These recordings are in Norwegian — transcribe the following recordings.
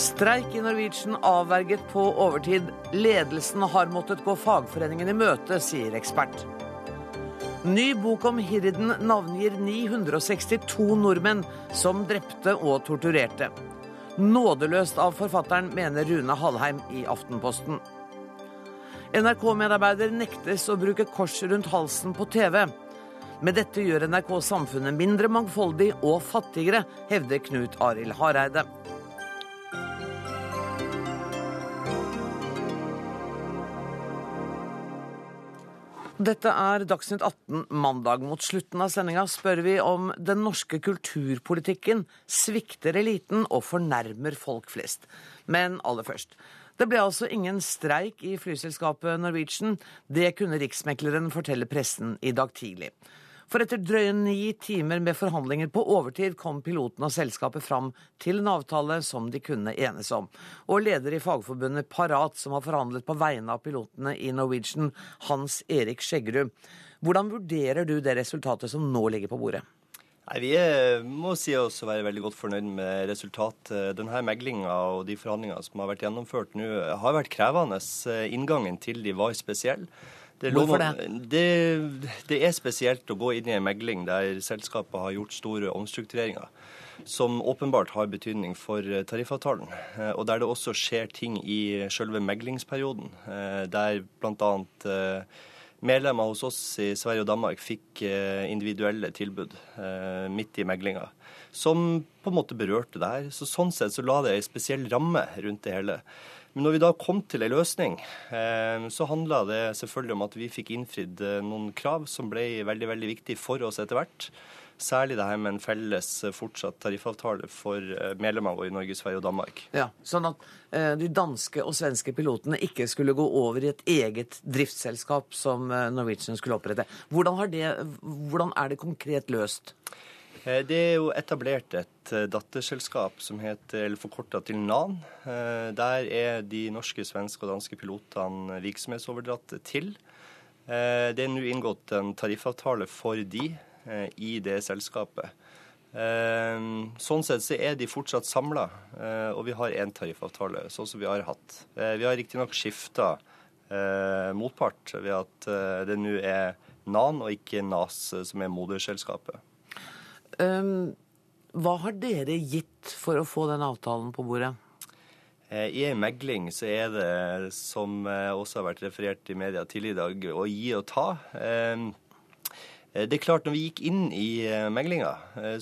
Streik i Norwegian avverget på overtid. Ledelsen har måttet gå fagforeningen i møte, sier ekspert. Ny bok om Hirden navngir 962 nordmenn som drepte og torturerte. Nådeløst av forfatteren, mener Rune Halheim i Aftenposten. NRK-medarbeider nektes å bruke kors rundt halsen på TV. Med dette gjør NRK samfunnet mindre mangfoldig og fattigere, hevder Knut Arild Hareide. Dette er Dagsnytt 18 mandag. Mot slutten av sendinga spør vi om den norske kulturpolitikken svikter eliten og fornærmer folk flest. Men aller først. Det ble altså ingen streik i flyselskapet Norwegian. Det kunne riksmekleren fortelle pressen i dag tidlig. For etter drøye ni timer med forhandlinger på overtid kom piloten og selskapet fram til en avtale som de kunne enes om. Og leder i fagforbundet Parat, som har forhandlet på vegne av pilotene i Norwegian, Hans Erik Skjeggerud. Hvordan vurderer du det resultatet som nå ligger på bordet? Nei, Vi er, må si oss å være veldig godt fornøyd med resultatet. Denne meglinga og de forhandlingene som har vært gjennomført nå, har vært krevende. Inngangen til de var spesiell. Det Hvorfor det? det? det? er spesielt å gå inn i en megling der selskapet har gjort store omstruktureringer. Som åpenbart har betydning for eh, tariffavtalen. Eh, og der det også skjer ting i selve meglingsperioden. Eh, der bl.a. medlemmer hos oss i Sverige og Danmark fikk individuelle tilbud midt i meglinga. Som på en måte berørte det her. Så sånn sett så la det ei spesiell ramme rundt det hele. Men når vi da kom til ei løsning, eh, så handla det selvfølgelig om at vi fikk innfridd eh, noen krav som ble veldig, veldig viktige for oss etter hvert. Særlig det her med en felles eh, fortsatt tariffavtale for medlemmene våre i Norge, Sverige og Danmark. Ja, Sånn at de danske og svenske pilotene ikke skulle gå over i et eget driftsselskap som Norwegian skulle opprette. Hvordan, det, hvordan er det konkret løst? Eh, det er jo etablert et eh, datterselskap som heter, eller forkorta til NAN. Eh, der er de norske, svenske og danske pilotene virksomhetsoverdratt til. Det er nå inngått en tariffavtale for de i det selskapet. Sånn sett så er de fortsatt samla, og vi har én tariffavtale, sånn som vi har hatt. Vi har riktignok skifta motpart ved at det nå er NAN og ikke NAS som er moderselskapet. Um, hva har dere gitt for å få den avtalen på bordet? Eh, I en megling så er det, som eh, også har vært referert i media tidligere i dag, å gi og ta. Ehm, eh, det er klart, når vi gikk inn i meglinga,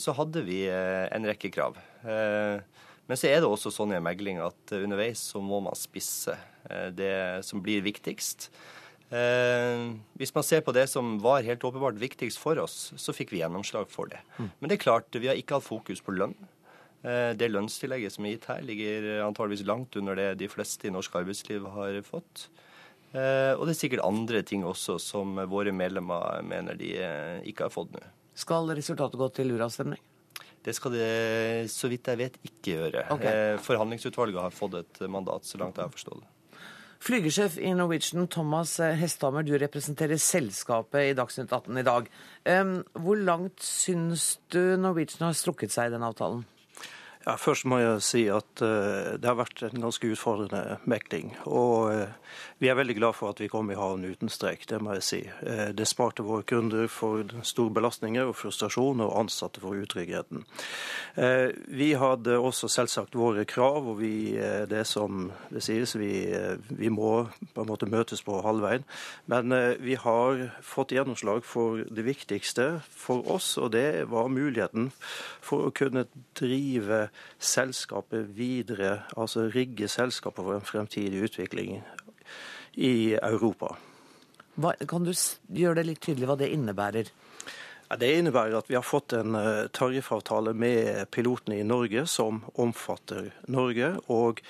så hadde vi en rekke krav. Men så er det også sånn i en megling at underveis så må man spisse det som blir viktigst. Eh, hvis man ser på det som var helt åpenbart viktigst for oss, så fikk vi gjennomslag for det. Mm. Men det er klart, vi har ikke hatt fokus på lønn. Eh, det lønnstillegget som er gitt her, ligger antageligvis langt under det de fleste i norsk arbeidsliv har fått. Eh, og det er sikkert andre ting også som våre medlemmer mener de eh, ikke har fått nå. Skal resultatet gå til uravstemning? Det skal det, så vidt jeg vet, ikke gjøre. Okay. Eh, forhandlingsutvalget har fått et mandat, så langt jeg har forstått det. Flygersjef i Norwegian, Thomas Hesthammer, du representerer selskapet i Dagsnytt 18 i dag. Hvor langt syns du Norwegian har strukket seg i den avtalen? Ja, først må jeg si at uh, det har vært en ganske utfordrende mekling. Og uh, vi er veldig glad for at vi kom i havn uten streik, det må jeg si. Uh, det sparte våre kunder for store belastninger og frustrasjon, og ansatte for utryggheten. Vi hadde også selvsagt våre krav, og vi, det som det sies, vi, vi, må på en måte møtes på halvveien. Men vi har fått gjennomslag for det viktigste for oss, og det var muligheten for å kunne drive selskapet videre, altså rigge selskapet for en fremtidig utvikling i Europa. Hva, kan du gjøre det litt tydelig hva det innebærer? Det innebærer at vi har fått en eh, tariffavtale med pilotene i Norge som omfatter Norge. Og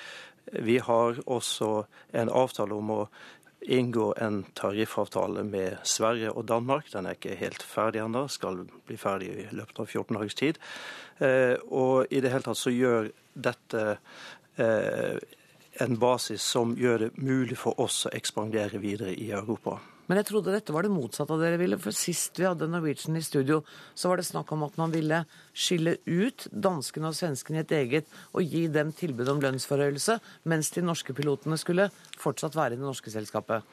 vi har også en avtale om å inngå en tariffavtale med Sverige og Danmark. Den er ikke helt ferdig ennå, skal bli ferdig i løpet av 14 dagers tid. Eh, og i det hele tatt så gjør dette eh, en basis som gjør det mulig for oss å ekspandere videre i Europa. Men jeg trodde dette var det motsatte av dere ville. For sist vi hadde Norwegian i studio, så var det snakk om at man ville skille ut danskene og svenskene i et eget og gi dem tilbud om lønnsforhøyelse, mens de norske pilotene skulle fortsatt være i det norske selskapet.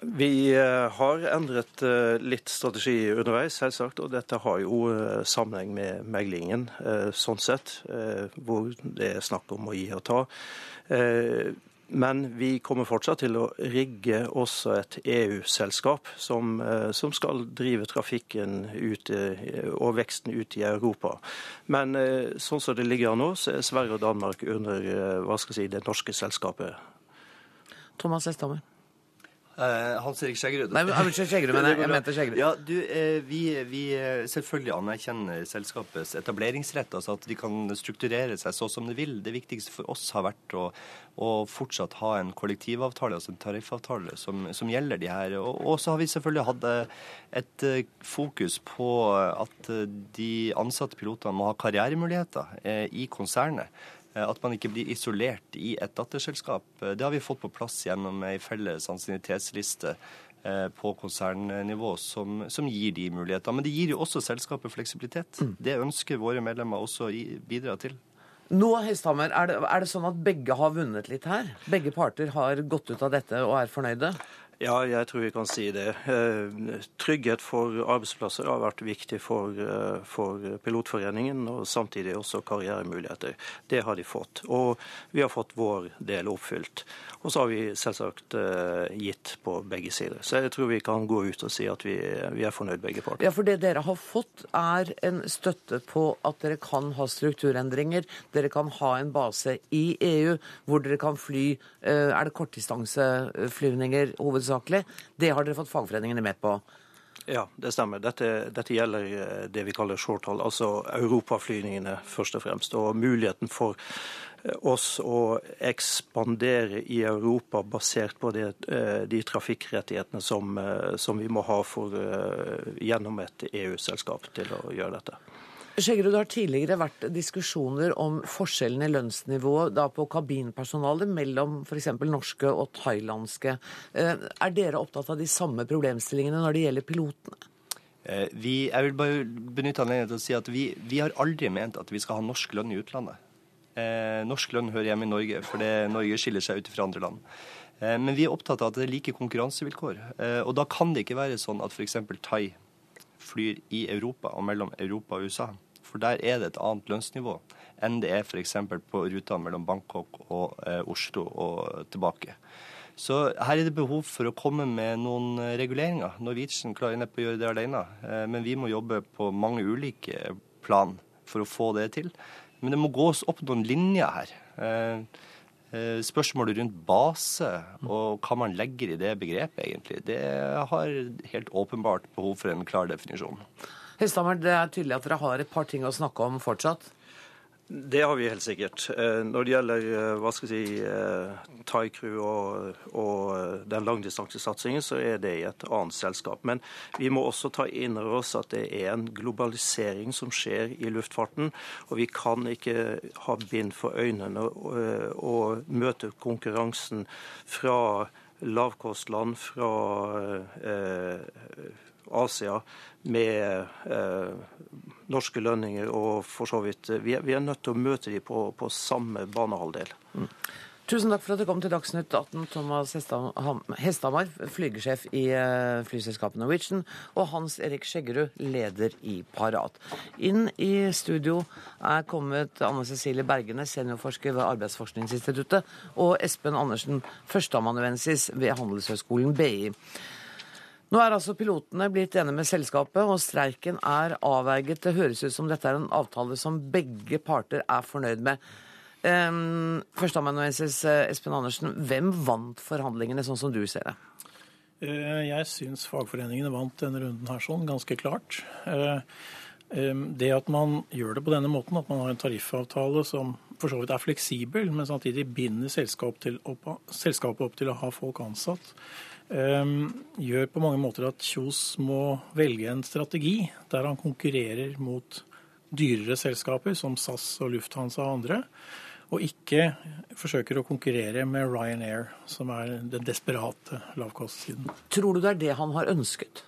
Vi eh, har endret eh, litt strategi underveis, selvsagt. Og dette har jo eh, sammenheng med meglingen, sånn sett. Hvor det er snakk om å gi og ta. Men vi kommer fortsatt til å rigge også et EU-selskap som, som, skal drive trafikken ut, og veksten ut i Europa. Men sånn som det ligger an nå, så er Sverige og Danmark under hva skal jeg si, det norske selskapet. Thomas Estammer. Uh, Hans Erik Skjeggerud. Nei, Unnskyld, Skjeggerud, men jeg, jeg mente Skjeggerud. Ja, du, eh, vi, vi, eh, selvfølgelig anerkjenner selskapets etableringsrett, altså at de kan strukturere seg så som de vil. Det viktigste for oss har vært å, å fortsatt ha en kollektivavtale, altså en tariffavtale, som, som gjelder de her. Og, og, så har vi selvfølgelig hatt et fokus på at de ansatte pilotene må ha karrieremuligheter eh, i konsernet. Eh, at man ikke blir isolert i et datterselskap. Eh, det har vi fått på plass gjennom ei felles ansiennitetsliste eh, på konsernnivå som, som, gir de muligheter. Men det gir jo også selskapet fleksibilitet. Mm. Det ønsker våre medlemmer også å bidra til. Nå, Hesthammer, er det, er det sånn at begge har vunnet litt her? Begge parter har gått ut av dette og er fornøyde? Ja, jeg tror vi kan si det. Eh, trygghet for arbeidsplasser har vært viktig for, eh, for, Pilotforeningen, og samtidig også karrieremuligheter. Det har de fått. Og vi har fått vår del oppfylt. Og så har vi selvsagt eh, gitt på begge sider. Så jeg tror vi kan gå ut og si at vi, vi er fornøyd begge parter. Ja, for det dere har fått er en støtte på at dere kan ha strukturendringer. Dere kan ha en base i EU hvor dere kan fly Er det kortdistanseflyvninger hovedsakelig? Hovedsakelig. Det har dere fått fagforeningene med på? Ja, det stemmer. Dette, dette gjelder eh, det vi kaller shorthold, altså europaflyningene først og fremst. Og muligheten for eh, oss å ekspandere i Europa basert på det, eh, de trafikkrettighetene som, som, vi må ha for, gjennom et EU-selskap til å gjøre dette. Skjeggerud, det har tidligere vært diskusjoner om forskjellen i lønnsnivået på kabinpersonalet mellom f.eks. norske og thailandske. Eh, er dere opptatt av de samme problemstillingene når det gjelder pilotene? Eh, vi, jeg vil bare benytte anledningen til å si at vi, vi, har aldri ment at vi skal ha norsk lønn i utlandet. Eh, norsk lønn hører hjemme i Norge, for Norge skiller seg ut fra andre land. Men vi er opptatt av at det er like konkurransevilkår. Og da kan det ikke være sånn at f.eks. Thai flyr i Europa og mellom Europa og USA. For der er det et annet lønnsnivå enn det er f.eks. på ruta mellom Bangkok og eh, Oslo og tilbake. Så her er det behov for å komme med noen reguleringer. Norwegian klarer neppe å gjøre det alene. Eh, men vi må jobbe på mange ulike plan for å få det til. Men det må gås opp noen linjer her. Eh, eh Spørsmålet rundt base og hva man legger i det begrepet, egentlig, det har helt åpenbart behov for en klar definisjon. Hesthammer, det er tydelig at dere har et par ting å snakke om fortsatt? Det har vi helt sikkert. Eh, når det gjelder eh, hva skal jeg si, eh, Thai Crew og, og den langdistansesatsingen, så er det i et annet selskap. Men vi må også ta inn over oss at det er en globalisering som skjer i luftfarten. Og vi kan ikke ha bind for øynene og, og møte konkurransen fra lavkostland, fra eh, Asia med eh, norske lønninger og for så vidt Vi er, vi er nødt til å møte dem på, på samme banehalvdel. Mm. Tusen takk for at du kom til Dagsnytt 18, Thomas Hesthamar, flygesjef i eh, flyselskapet Norwegian, og Hans Erik Skjeggerud, leder i Parat. Inn i studio er kommet Anne Cecilie Bergene, seniorforsker ved Arbeidsforskningsinstituttet, og Espen Andersen, førsteamanuensis ved Handelshøyskolen BI. Nå er altså pilotene blitt enige med selskapet, og streiken er avverget. Det høres ut som dette er en avtale som begge parter er fornøyd med. Um, Førsteamanuensis eh, Espen Andersen, hvem vant forhandlingene, sånn som du ser det? Eh, jeg syns fagforeningene vant denne runden her sånn, ganske klart. Eh, det at man gjør det på denne måten, at man har en tariffavtale som for så vidt er fleksibel, men samtidig binder selskapet opp, til å ha folk ansatt, gjør på mange måter at Kjos må velge en strategi der han konkurrerer mot dyrere selskaper som SAS og Lufthansa og andre. og ikke forsøker å konkurrere med Ryanair, som er den desperate lavkostsiden. Tror du det er det han har ønsket?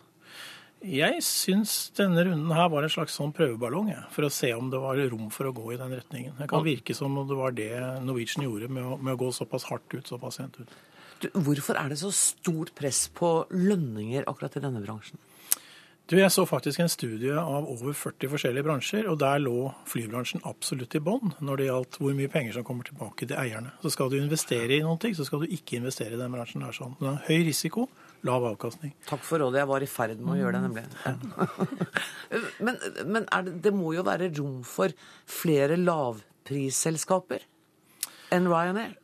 Jeg syns denne runden her var en slags sånn prøveballong, jeg, for å se om det var rom for å gå i den retningen. Det kan virke som om det var det Norwegian gjorde med å, med å gå såpass hardt ut, såpass sent ut. Hvorfor er det så stort press på lønninger akkurat i denne bransjen? Du, Jeg så faktisk en studie av over 40 forskjellige bransjer, og der lå flybransjen absolutt i bånn når det gjaldt hvor mye penger som kommer tilbake til eierne. Så skal du investere i noe, så skal du ikke investere i den bransjen. der sånn. Det er høy risiko, lav avkastning. Takk for rådet. Jeg var i ferd med å gjøre det, nemlig. Ja. men men det, det må jo være rom for flere lavprisselskaper enn Ryanair?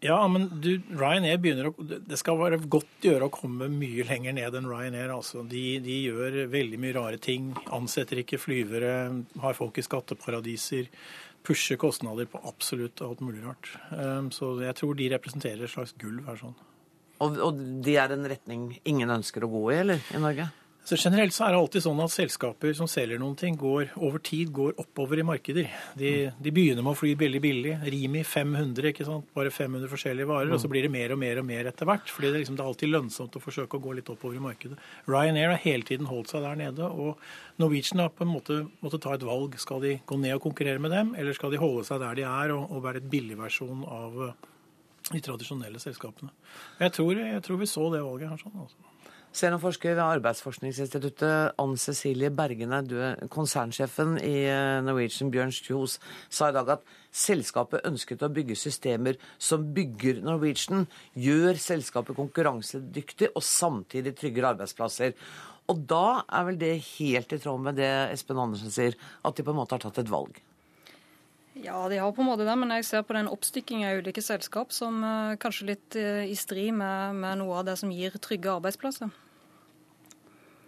Ja, men du, Ryanair begynner å Det skal være godt å gjøre å komme mye lenger ned enn Ryanair. altså. De, de, gjør veldig mye rare ting. Ansetter ikke flyvere, har folk i skatteparadiser. Pusher kostnader på absolutt alt mulig rart. Um, så jeg tror de representerer et slags gulv her. sånn. Og, og de er en retning ingen ønsker å gå i, eller? I Norge? Så Generelt så er det alltid sånn at selskaper som selger noen ting, går, over tid går oppover i markeder. De, de, begynner med å fly veldig billig. Rimi 500, ikke sant? bare 500 forskjellige varer. Og så blir det mer og mer og mer etter hvert. fordi det, liksom, det er alltid lønnsomt å forsøke å gå litt oppover i markedet. Ryanair har hele tiden holdt seg der nede. Og Norwegian har på en måte måttet ta et valg. Skal de gå ned og konkurrere med dem, eller skal de holde seg der de er og, og være et billigversjon av eh, de tradisjonelle selskapene? Jeg tror, jeg tror vi så det valget her. sånn altså. Seniorforsker ved Arbeidsforskningsinstituttet, Ann Cecilie Bergene, du er konsernsjefen i eh, Norwegian, Bjørn Kjos, sa i dag at selskapet ønsket å bygge systemer som bygger Norwegian, gjør selskapet konkurransedyktig og samtidig trygger arbeidsplasser. Og da er vel det helt i tråd med det Espen Andersen sier, at de på en måte har tatt et valg? Ja, de har på en måte det, men jeg ser på den oppstykkingen av ulike selskap som uh, kanskje litt uh, i strid med, med, noe av det som gir trygge arbeidsplasser.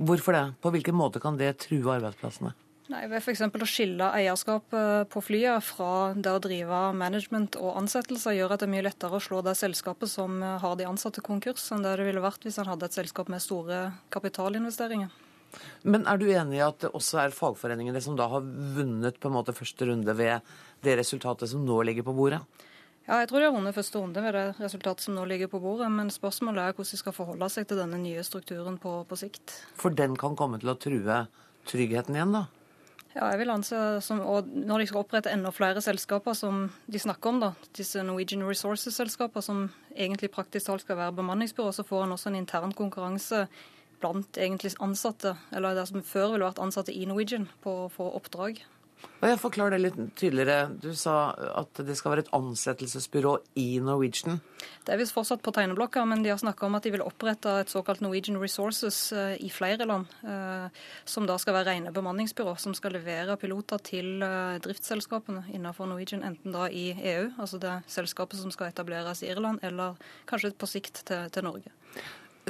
Hvorfor det? På hvilken måte kan det true arbeidsplassene? Nei, Ved f.eks. å skille eierskap eh, på flyet fra det å drive management og ansettelser, gjør at det er mye lettere å slå det selskapet som har de ansatte konkurs, enn det det ville vært hvis han hadde et selskap med store kapitalinvesteringer. Men er du enig i at det også er fagforeningene som da har vunnet på en måte første runde ved det resultatet som nå ligger på bordet? Ja, jeg tror de har vunnet første runde ved det resultatet som nå ligger på bordet. Men spørsmålet er hvordan de skal forholde seg til denne nye strukturen på, på sikt. For den kan komme til å true tryggheten igjen, da? Ja, jeg vil anse som, og Når de skal opprette enda flere selskaper som de snakker om, da, disse Norwegian Resources-selskaper som egentlig praktisk talt skal være bemanningsbyrå, så får en også en intern konkurranse blant egentlig ansatte, eller det som før ville vært ansatte i Norwegian, på å få oppdrag. Jeg Forklar det litt tydeligere. Du sa at det skal være et ansettelsesbyrå i Norwegian. Det er visst fortsatt på tegneblokka, men de har snakka om at de vil opprette et såkalt Norwegian Resources eh, i flere land. Eh, som da skal være rene bemanningsbyrå, som skal levere piloter til eh, driftsselskapene innenfor Norwegian, enten da i EU, altså det selskapet som skal etableres i Irland, eller kanskje på sikt til, til Norge.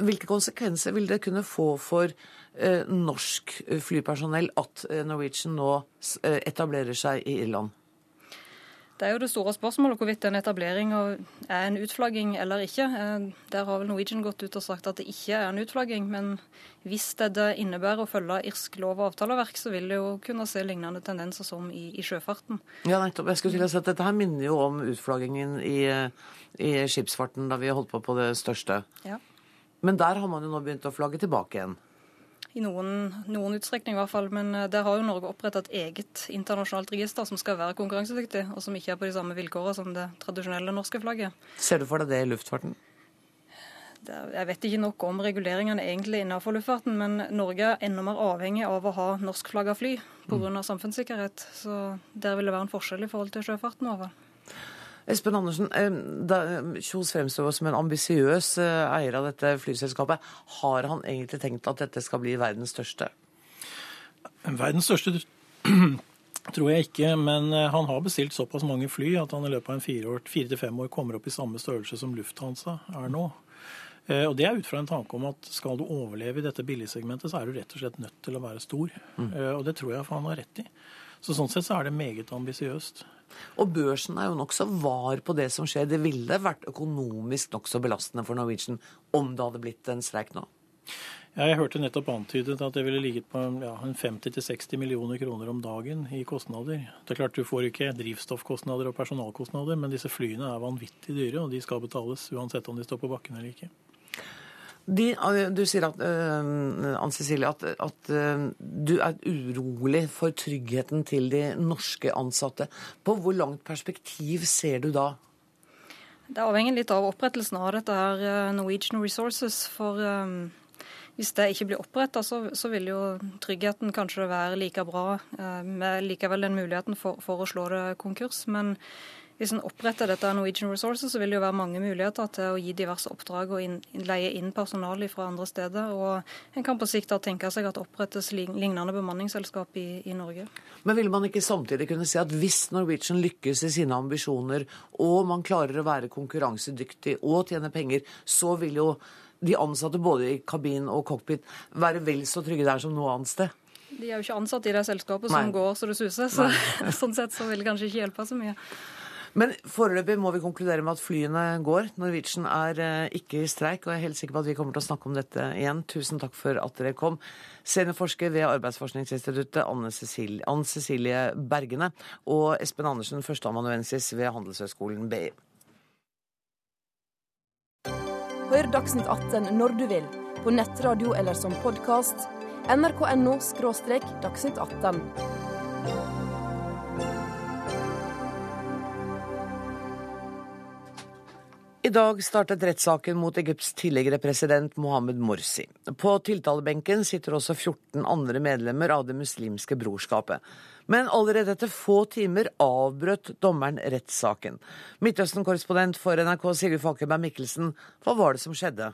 Hvilke konsekvenser vil det kunne få for eh, norsk eh, flypersonell at eh, Norwegian nå etablerer seg i Irland? Det er jo det store spørsmålet hvorvidt en etablering er en utflagging eller ikke. Der har vel Norwegian gått ut og sagt at det ikke er en utflagging. Men hvis det innebærer å følge irsk lov og avtaleverk, så vil det jo kunne se lignende tendenser som i, i sjøfarten. Ja, nettopp. Jeg skulle til å si at Dette her minner jo om utflaggingen i, i skipsfarten da vi holdt på på det største. Ja. Men der har man jo nå begynt å flagge tilbake igjen? I noen, noen utstrekning i hvert fall. Men eh, der har jo Norge opprettet et eget internasjonalt register som skal være konkurransedyktig, og som ikke er på de samme vilkårene som det tradisjonelle norske flagget. Ser du for deg det i luftfarten? Jeg vet ikke nok om reguleringene egentlig innenfor luftfarten, men Norge er enda mer avhengig av å ha norskflagga fly pga. Mm. samfunnssikkerhet. Så der vil det være en forskjell i forhold til sjøfarten. over. Espen Andersen, Kjos fremstår som en ambisiøs eh, eier av dette flyselskapet. Har han egentlig tenkt at dette skal bli verdens største? Verdens største tror jeg ikke, men eh, han har bestilt såpass mange fly at han i løpet av en fire, fire til fem år kommer opp i samme størrelse som Lufthansa er nå. Eh, og Det er ut fra en tanke om at skal du overleve i dette billigsegmentet, så er du rett og slett nødt til å være stor. Mm. Og det tror jeg han har rett i. Så Sånn sett så er det meget ambisiøst. Og børsen er jo nokså var på det som skjer. Det ville vært økonomisk nokså belastende for Norwegian om det hadde blitt en streik nå? Jeg hørte nettopp antydet at det ville ligget på ja, 50-60 millioner kroner om dagen i kostnader. Det er klart Du får ikke drivstoffkostnader og personalkostnader, men disse flyene er vanvittig dyre, og de skal betales uansett om de står på bakken eller ikke. De, du sier at, uh, Ann Cecilie, at, at uh, du er urolig for tryggheten til de norske ansatte. På hvor langt perspektiv ser du da? Det avhenger litt av opprettelsen av dette her Norwegian Resources. For um, hvis det ikke blir oppretta, så, så, vil jo tryggheten kanskje være like bra, eh, med likevel den muligheten for, for, å slå det konkurs. Men hvis en oppretter dette Norwegian Resources, så vil det jo være mange muligheter til å gi diverse oppdrag og inn, leie inn personal fra andre steder. Og en kan på sikt da tenke seg at det opprettes lignende bemanningsselskap i, i, Norge. Men vil man ikke samtidig kunne si at hvis Norwegian lykkes i sine ambisjoner, og man klarer å være konkurransedyktig og tjene penger, så vil jo de ansatte både i kabin og cockpit være vel så trygge der som noe annet sted? De er jo ikke ansatt i det selskapet som Nei. går så det suser, så sånn sett så vil det kanskje ikke hjelpe så mye. Men foreløpig må vi konkludere med at flyene går. Norwegian er eh, ikke i streik, og jeg er helt sikker på at vi kommer til å snakke om dette igjen. Tusen takk for at dere kom. Seniorforsker ved Arbeidsforskningsinstituttet Anne Cecilie, Anne Bergene og Espen Andersen, førsteamanuensis ved Handelshøyskolen BI. Hør Dagsnytt 18 når du vil, på nettradio eller som podkast. nrk.no – dagsnytt 18. I dag startet rettssaken mot Egypts tidligere president Mohammed Morsi. På tiltalebenken sitter også 14 andre medlemmer av Det muslimske brorskapet. Men allerede etter få timer avbrøt dommeren rettssaken. Midtøsten-korrespondent for NRK Sigurd Falkenberg Mikkelsen, hva var det som skjedde?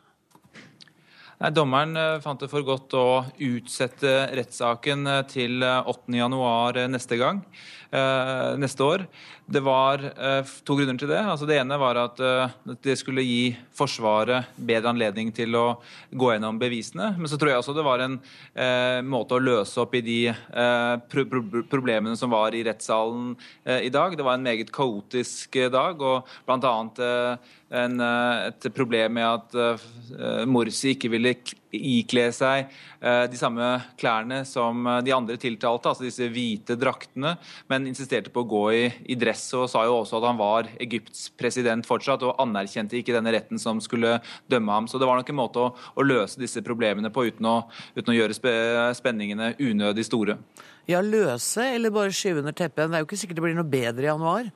Nei, Dommeren eh, fant det for godt å utsette rettssaken eh, til 8.1 eh, neste gang. neste år. Det var to grunner til det. Altså det ene var at det skulle gi Forsvaret bedre anledning til å gå gjennom bevisene. Men så tror jeg også det var en måte å løse opp i de problemene som var i rettssalen i dag. Det var en meget kaotisk dag, og blant annet en, eh, et problem med at uh, Morsi ikke ville ikle seg uh, de samme klærne som de andre tiltalte, altså disse hvite draktene, men insisterte på å gå i, i, dress og sa jo også at han var Egypts president fortsatt, og anerkjente ikke denne retten som skulle dømme ham. Så det var nok en måte å, å løse disse problemene på uten å, uten å gjøre spe, spenningene unødig store. Ja, løse eller bare skyve under teppet? Det er jo ikke sikkert det blir noe bedre i januar?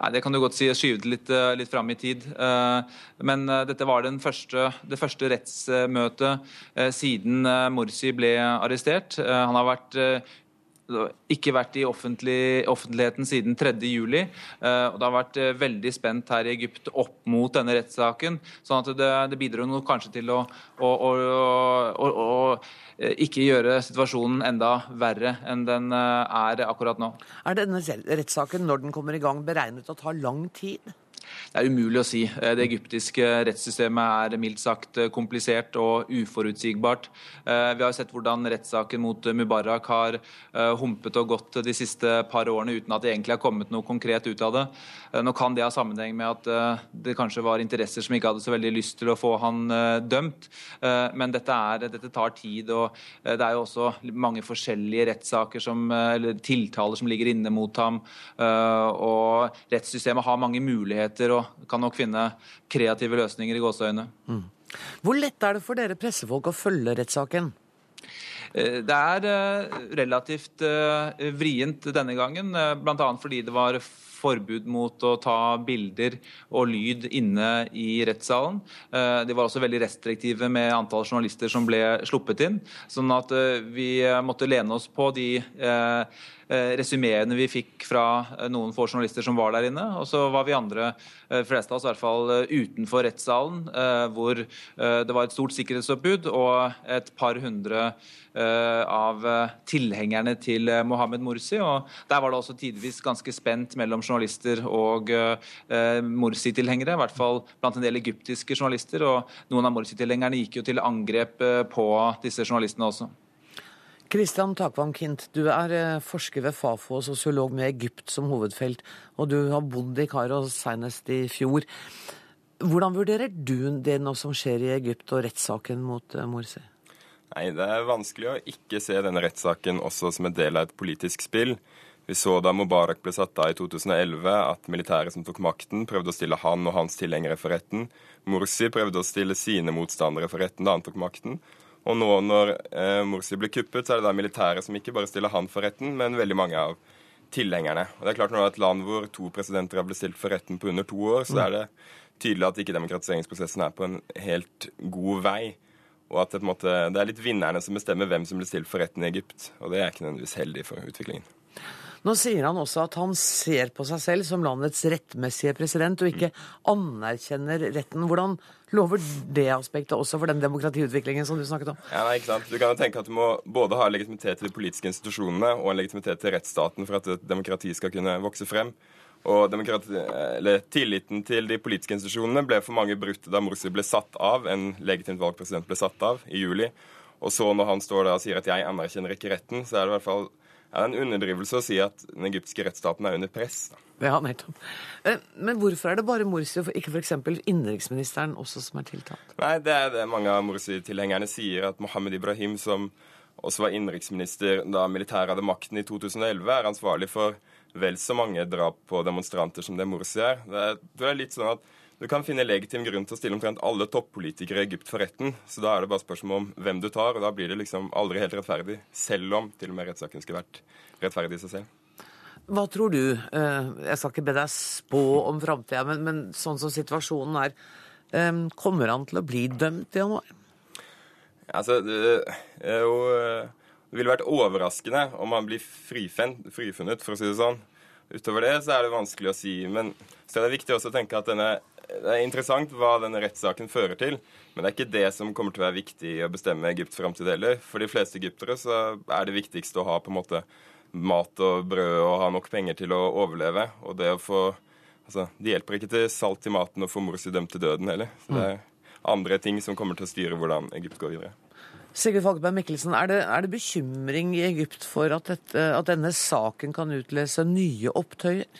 Nei, Det kan du godt si. Skyve det litt, eh, litt fram i tid. Eh, men eh, dette var første, det første rettsmøtet siden Morsi ble arrestert. Han har vært ikke vært i offentlig, offentligheten siden 3.7. Og det har vært uh, veldig spent her i Egypt opp mot denne rettssaken. sånn at det, det bidro kanskje til å, å, å, å Eh, ikke gjøre situasjonen enda verre enn den eh, er akkurat nå. Er denne rettssaken, når den kommer i gang, beregnet å ta lang tid? Det er umulig å si. Eh, det egyptiske rettssystemet er mildt sagt eh, komplisert og uforutsigbart. Eh, vi har sett hvordan rettssaken mot Mubarak har humpet og gått de siste par årene uten at det egentlig har kommet noe konkret ut av det. Nå kan det ha sammenheng med at det kanskje var interesser som ikke hadde så veldig lyst til å få han dømt. Men dette, er, dette tar tid, og det er jo også mange forskjellige rettssaker som, eller tiltaler som ligger inne mot ham. Og rettssystemet har mange muligheter og kan nok finne kreative løsninger i gåseøyne. Mm. Hvor lett er det for dere pressefolk å følge rettssaken? Eh, det er eh, relativt eh, vrient denne gangen, bl.a. fordi det var forbud mot å ta bilder og lyd inne i rettssalen. De var også veldig restriktive med antall journalister som ble sluppet inn. Sånn at vi måtte lene oss på de resumeene vi fikk fra eh, noen få journalister som var der inne. Og så var vi andre, eh, fleste av oss i hvert fall, utenfor rettssalen, hvor det var et stort sikkerhetsoppbud og et par hundre av tilhengerne til Mohammed Morsi. og Der var det også tidvis ganske spent mellom journalister og Morsi-tilhengere. I hvert fall blant en del egyptiske journalister. og Noen av Morsi-tilhengerne gikk jo til angrep på disse journalistene også. Kristian Takvam Kint, du er eh, forsker ved Fafo og sosiolog med Egypt som hovedfelt. Og du har bodd i Kairo senest i fjor. Hvordan vurderer du det nå som skjer i Egypt og rettssaken mot eh, Morsi? Nei, Det er vanskelig å ikke se denne rettssaken også som en del av et politisk spill. Vi så da Mubarak ble satt av i 2011 at militæret som tok makten, prøvde å stille han og hans tilhengere for retten. Morsi prøvde å stille sine motstandere for retten da han tok makten. Og nå når eh, Morsi ble kuppet, så er det da militæret som ikke bare stiller han for retten, men veldig mange av tilhengerne. Og det er klart Når det er et land hvor to presidenter har blitt stilt for retten på under to år, så er det tydelig at ikke demokratiseringsprosessen er på en helt god vei. Og at det, måte, det er litt vinnerne som bestemmer hvem som blir stilt for retten i Egypt. Og det er ikke nødvendigvis heldig for utviklingen. Nå sier han også at han ser på seg selv som landets rettmessige president, og ikke anerkjenner retten. Hvordan lover det aspektet også for den demokratiutviklingen som du snakket om? Ja, nei, ikke sant. Du kan jo tenke at du må både ha legitimitet til de politiske institusjonene og en legitimitet til rettsstaten for at et demokrati skal kunne vokse frem. Og Tilliten til de politiske institusjonene ble for mange brutt da Morsi ble satt av, en legitimt valgt president ble satt av, i juli. Og så når han står der og sier at 'jeg anerkjenner ikke retten', så er det i hvert fall ja, det er en underdrivelse å si at den egyptiske rettsstaten er under press. Ja, nettopp. Eh, men hvorfor er det bare Morsi og ikke f.eks. innenriksministeren også som er tiltalt? Nei, det er det mange av Morsi-tilhengerne sier, at Mohammed Ibrahim, som også var innenriksminister da militæret hadde makten i 2011, er ansvarlig for vel så mange drap på demonstranter som det Morsi er. Det er, det er litt sånn at du kan finne legitim grunn til å stille omtrent alle toppolitikere i Egypt for retten. Så da er det bare spørsmål om hvem du tar, og da blir det liksom aldri helt rettferdig. Selv om til og med rettssaken skulle vært rettferdig i seg selv. Hva tror du? Eh, jeg skal ikke be deg spå om framtida, men, men, sånn som situasjonen er, eh, kommer han til å bli dømt i januar? Altså, det, jo, det ville vært overraskende om han blir frifunnet, for å si det sånn. Utover det så er det vanskelig å si. Men så er det viktig også å tenke at denne det er interessant hva denne rettssaken fører til, men det er ikke det som kommer til å være viktig å bestemme Egypts framtid heller. For de fleste egyptere så er det viktigste å ha på en måte mat og brød og ha nok penger til å overleve. Og det å få Altså, det hjelper ikke til salt i maten å få Morsi dømt til døden heller. Så det er andre ting som kommer til å styre hvordan Egypt går videre. Sigurd Falkenberg Mikkelsen, er det, er det, bekymring i Egypt for at, dette, at denne saken kan utløse nye opptøyer?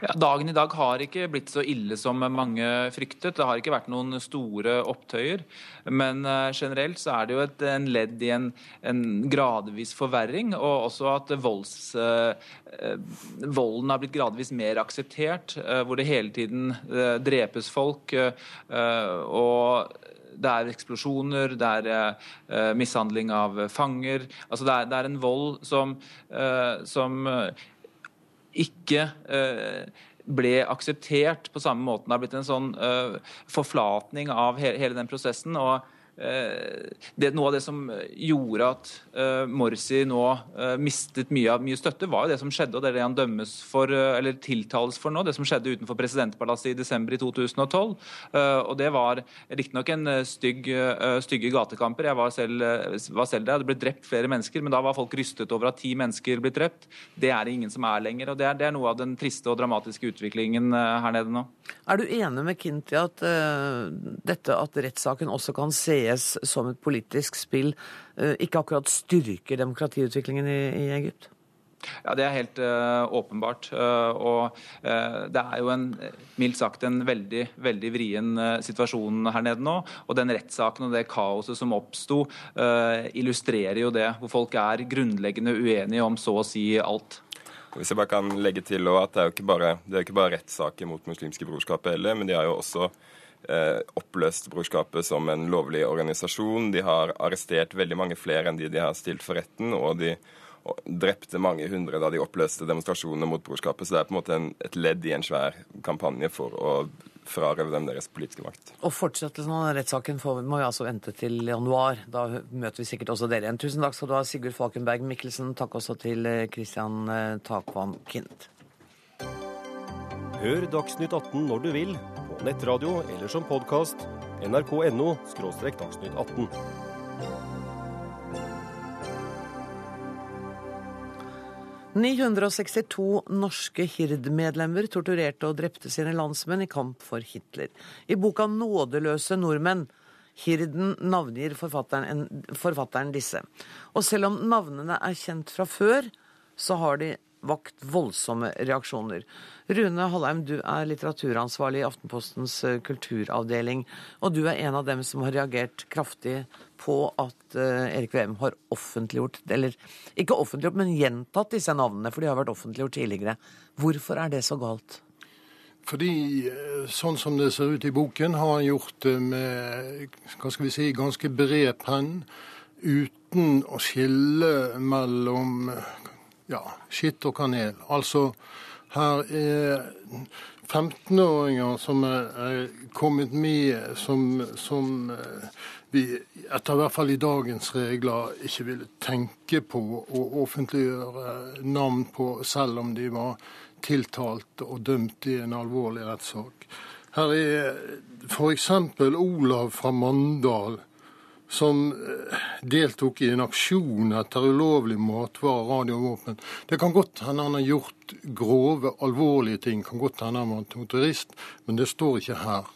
Ja, dagen i dag har ikke blitt så ille som mange fryktet. Det har ikke vært noen store opptøyer. Men uh, generelt så er det jo et, en ledd i en, en, gradvis forverring, og også at volds, uh, volden har blitt gradvis mer akseptert, uh, hvor det hele tiden drepes folk. og det er eksplosjoner, det er uh, mishandling av fanger. Altså det er, det er en vold som, uh, som ikke eh, ble akseptert på samme måte. Det har blitt en sånn uh, forflatning av hele den prosessen. og Eh, det, noe av det som gjorde at uh, Morsi nå uh, mistet mye, mye, støtte, var jo det som skjedde, og det er det han dømmes for, uh, eller tiltales for nå. Det som skjedde utenfor presidentpalasset i desember i 2012. og Det var riktignok en stygg, stygge gatekamper. Jeg var selv, var selv, der. Det ble drept flere mennesker, men da var folk rystet over at ti mennesker ble drept. Det er det ingen som er lenger. og Det er, det er noe av den triste og dramatiske utviklingen her nede nå. Er du enig med Kinti at dette at rettssaken også kan se ses som et politisk spill, eh, ikke akkurat styrker demokratiutviklingen i, i Egypt? Ja, Det er helt uh, åpenbart. Uh, og uh, Det er jo en, mildt sagt en veldig veldig vrien situasjon her nede nå. Og den rettssaken og det kaoset som oppsto, illustrerer jo det. Hvor folk er grunnleggende uenige om så å si alt. Hvis jeg bare kan legge til at Det er jo ikke bare, det bare rettssaker mot muslimske brorskapet heller, men de har jo også oppløst brorskapet som en lovlig organisasjon. De har arrestert veldig mange flere enn de de har stilt for retten. og de drepte mange hundre da de oppløste demonstrasjonene mot brorskapet. Så det er på en måte en, et ledd i en svær kampanje for å frarøve dem deres politiske makt. Og fortsettelsen av rettssaken må vi altså vente til januar. Da møter vi sikkert også dere igjen. Tusen takk skal du ha, Sigurd Falkenberg Mikkelsen. Takk også til eh, Christian eh, Takvam Kint. Hør Dagsnytt 18 når du vil nettradio eller som podkast. nrk.no – dagsnytt 18. «962 norske Hird-medlemmer torturerte og drepte sine landsmenn i kamp for Hitler. I boka 'Nådeløse nordmenn' Hirden navngir forfatteren, forfatteren disse. Og selv om navnene er kjent fra før, så har de vakt voldsomme reaksjoner. Rune Hallheim, du er litteraturansvarlig i Aftenpostens eh, kulturavdeling. Og du er en av dem som har reagert kraftig på at uh, Erik Veum har offentliggjort, eller ikke offentliggjort, men gjentatt disse navnene, for de har vært offentliggjort tidligere. Hvorfor er det så galt? Fordi sånn som det ser ut i boken, har han gjort det med hva skal vi si, ganske bred penn, uten å skille mellom ja, skitt og kanel. Altså her er 15-åringer som er kommet med som, som eh, vi etter hvert fall i dagens regler ikke ville tenke på å offentliggjøre navn på, selv om de var tiltalt og dømt i en alvorlig rettssak. Her er f.eks. Olav fra Mandal som eh, deltok i en aksjon etter ulovlig matvarer, radiovåpen. Det kan godt hende han har gjort grove, alvorlige ting. kan godt hende han var motorist, men det står ikke her.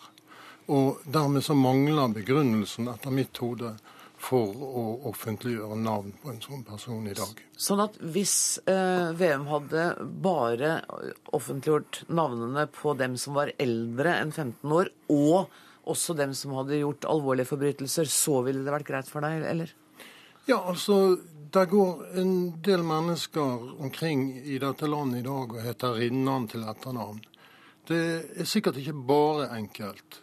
Og dermed så mangler begrunnelsen, etter mitt hode, for å offentliggjøre navn på en sånn person i dag. Sånn at hvis eh, VM hadde bare offentliggjort navnene på dem som var eldre enn 15 år, og også dem som hadde gjort alvorlige forbrytelser, så ville det vært greit for deg, eller? Ja, altså, det går en del mennesker omkring i dette landet i dag og heter Rinnan til etternavn. Det er sikkert ikke bare enkelt,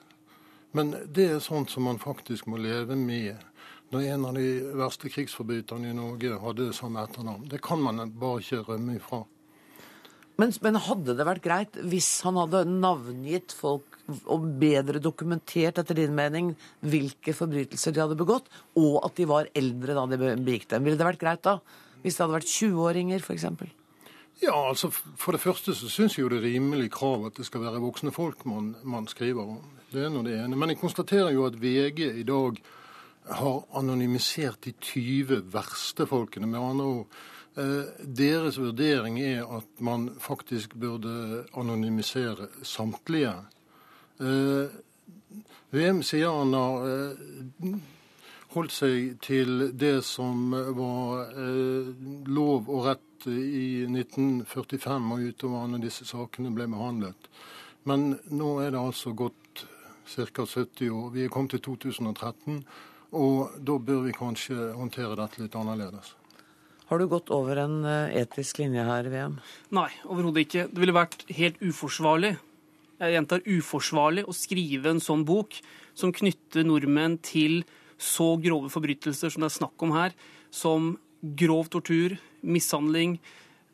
men det er sånt som man faktisk må leve med når en av de verste krigsforbryterne i Norge hadde samme etternavn. Det kan man bare ikke rømme ifra. Men, men, hadde det vært greit hvis han hadde navngitt folk og bedre dokumentert, etter din mening, hvilke forbrytelser de hadde begått, og at de var eldre da de begikk dem? Ville det vært greit da? Hvis det hadde vært 20-åringer, f.eks.? Ja, altså For det første så syns jeg jo det er rimelig krav at det skal være voksne folk man, man skriver om. Det er nå det ene. Men jeg konstaterer jo at VG i dag har anonymisert de 20 verste folkene. Med andre ord, eh, deres vurdering er at man faktisk burde anonymisere samtlige Eh, VM sier han har eh, holdt seg til det som var eh, lov og rett i 1945 og utover når disse sakene ble behandlet. Men nå er det altså gått ca. 70 år. Vi er kommet til 2013, og da bør vi kanskje håndtere dette litt annerledes. Har du gått over en etisk linje her, VM? Nei, overhodet ikke. Det ville vært helt uforsvarlig jeg gjentar uforsvarlig å skrive en sånn bok som knytter nordmenn til så grove forbrytelser som det er snakk om her, som grov tortur, mishandling,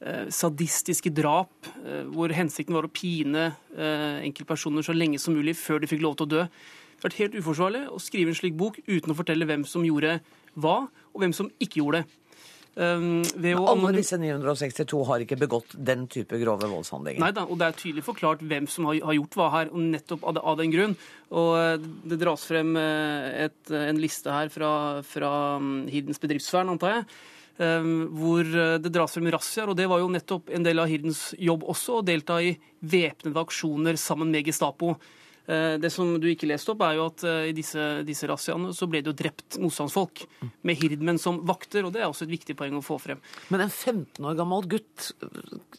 eh, sadistiske drap, eh, hvor hensikten var å pine eh, enkeltpersoner så lenge som mulig før de fikk lov til å dø. Det har vært helt uforsvarlig å skrive en slik bok uten å fortelle hvem som gjorde hva, og hvem som ikke gjorde det. Um, alle disse 962 har ikke begått den type grove voldshandlinger? Nei da, og det er tydelig forklart hvem som har, har gjort hva her, og nettopp av, av, den grunn. Og eh, det dras frem eh, et, en liste her fra, fra mm, Hirdens bedriftsvern, antar jeg. Um, hvor det dras frem razziaer, og det var jo nettopp en del av Hirdens jobb også, å delta i væpnede aksjoner sammen med Gestapo. Eh, det som du ikke leste opp, er jo at eh, i disse, disse razziaene så ble det jo drept motstandsfolk med hirdmenn som vakter, og det er også et viktig poeng å få frem. Men en 15 år gammel gutt,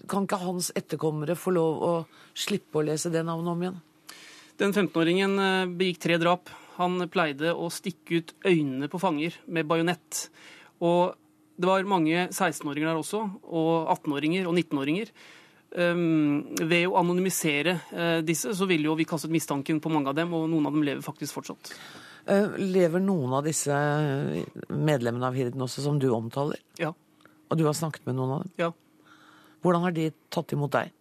kan ikke hans etterkommere få lov å slippe å lese det navnet om igjen? Den 15-åringen eh, begikk tre drap. Han pleide å stikke ut øynene på fanger med bajonett. Og det var mange 16-åringer der også, og 18-åringer og 19-åringer Um, ved å anonymisere uh, disse, så ville jo vi kastet mistanken på mange av dem, og noen av dem lever faktisk fortsatt. Uh, lever noen av disse medlemmene av Hirden også, som du omtaler? Ja. Og du har snakket med noen av dem? Ja. Hvordan har de tatt imot deg?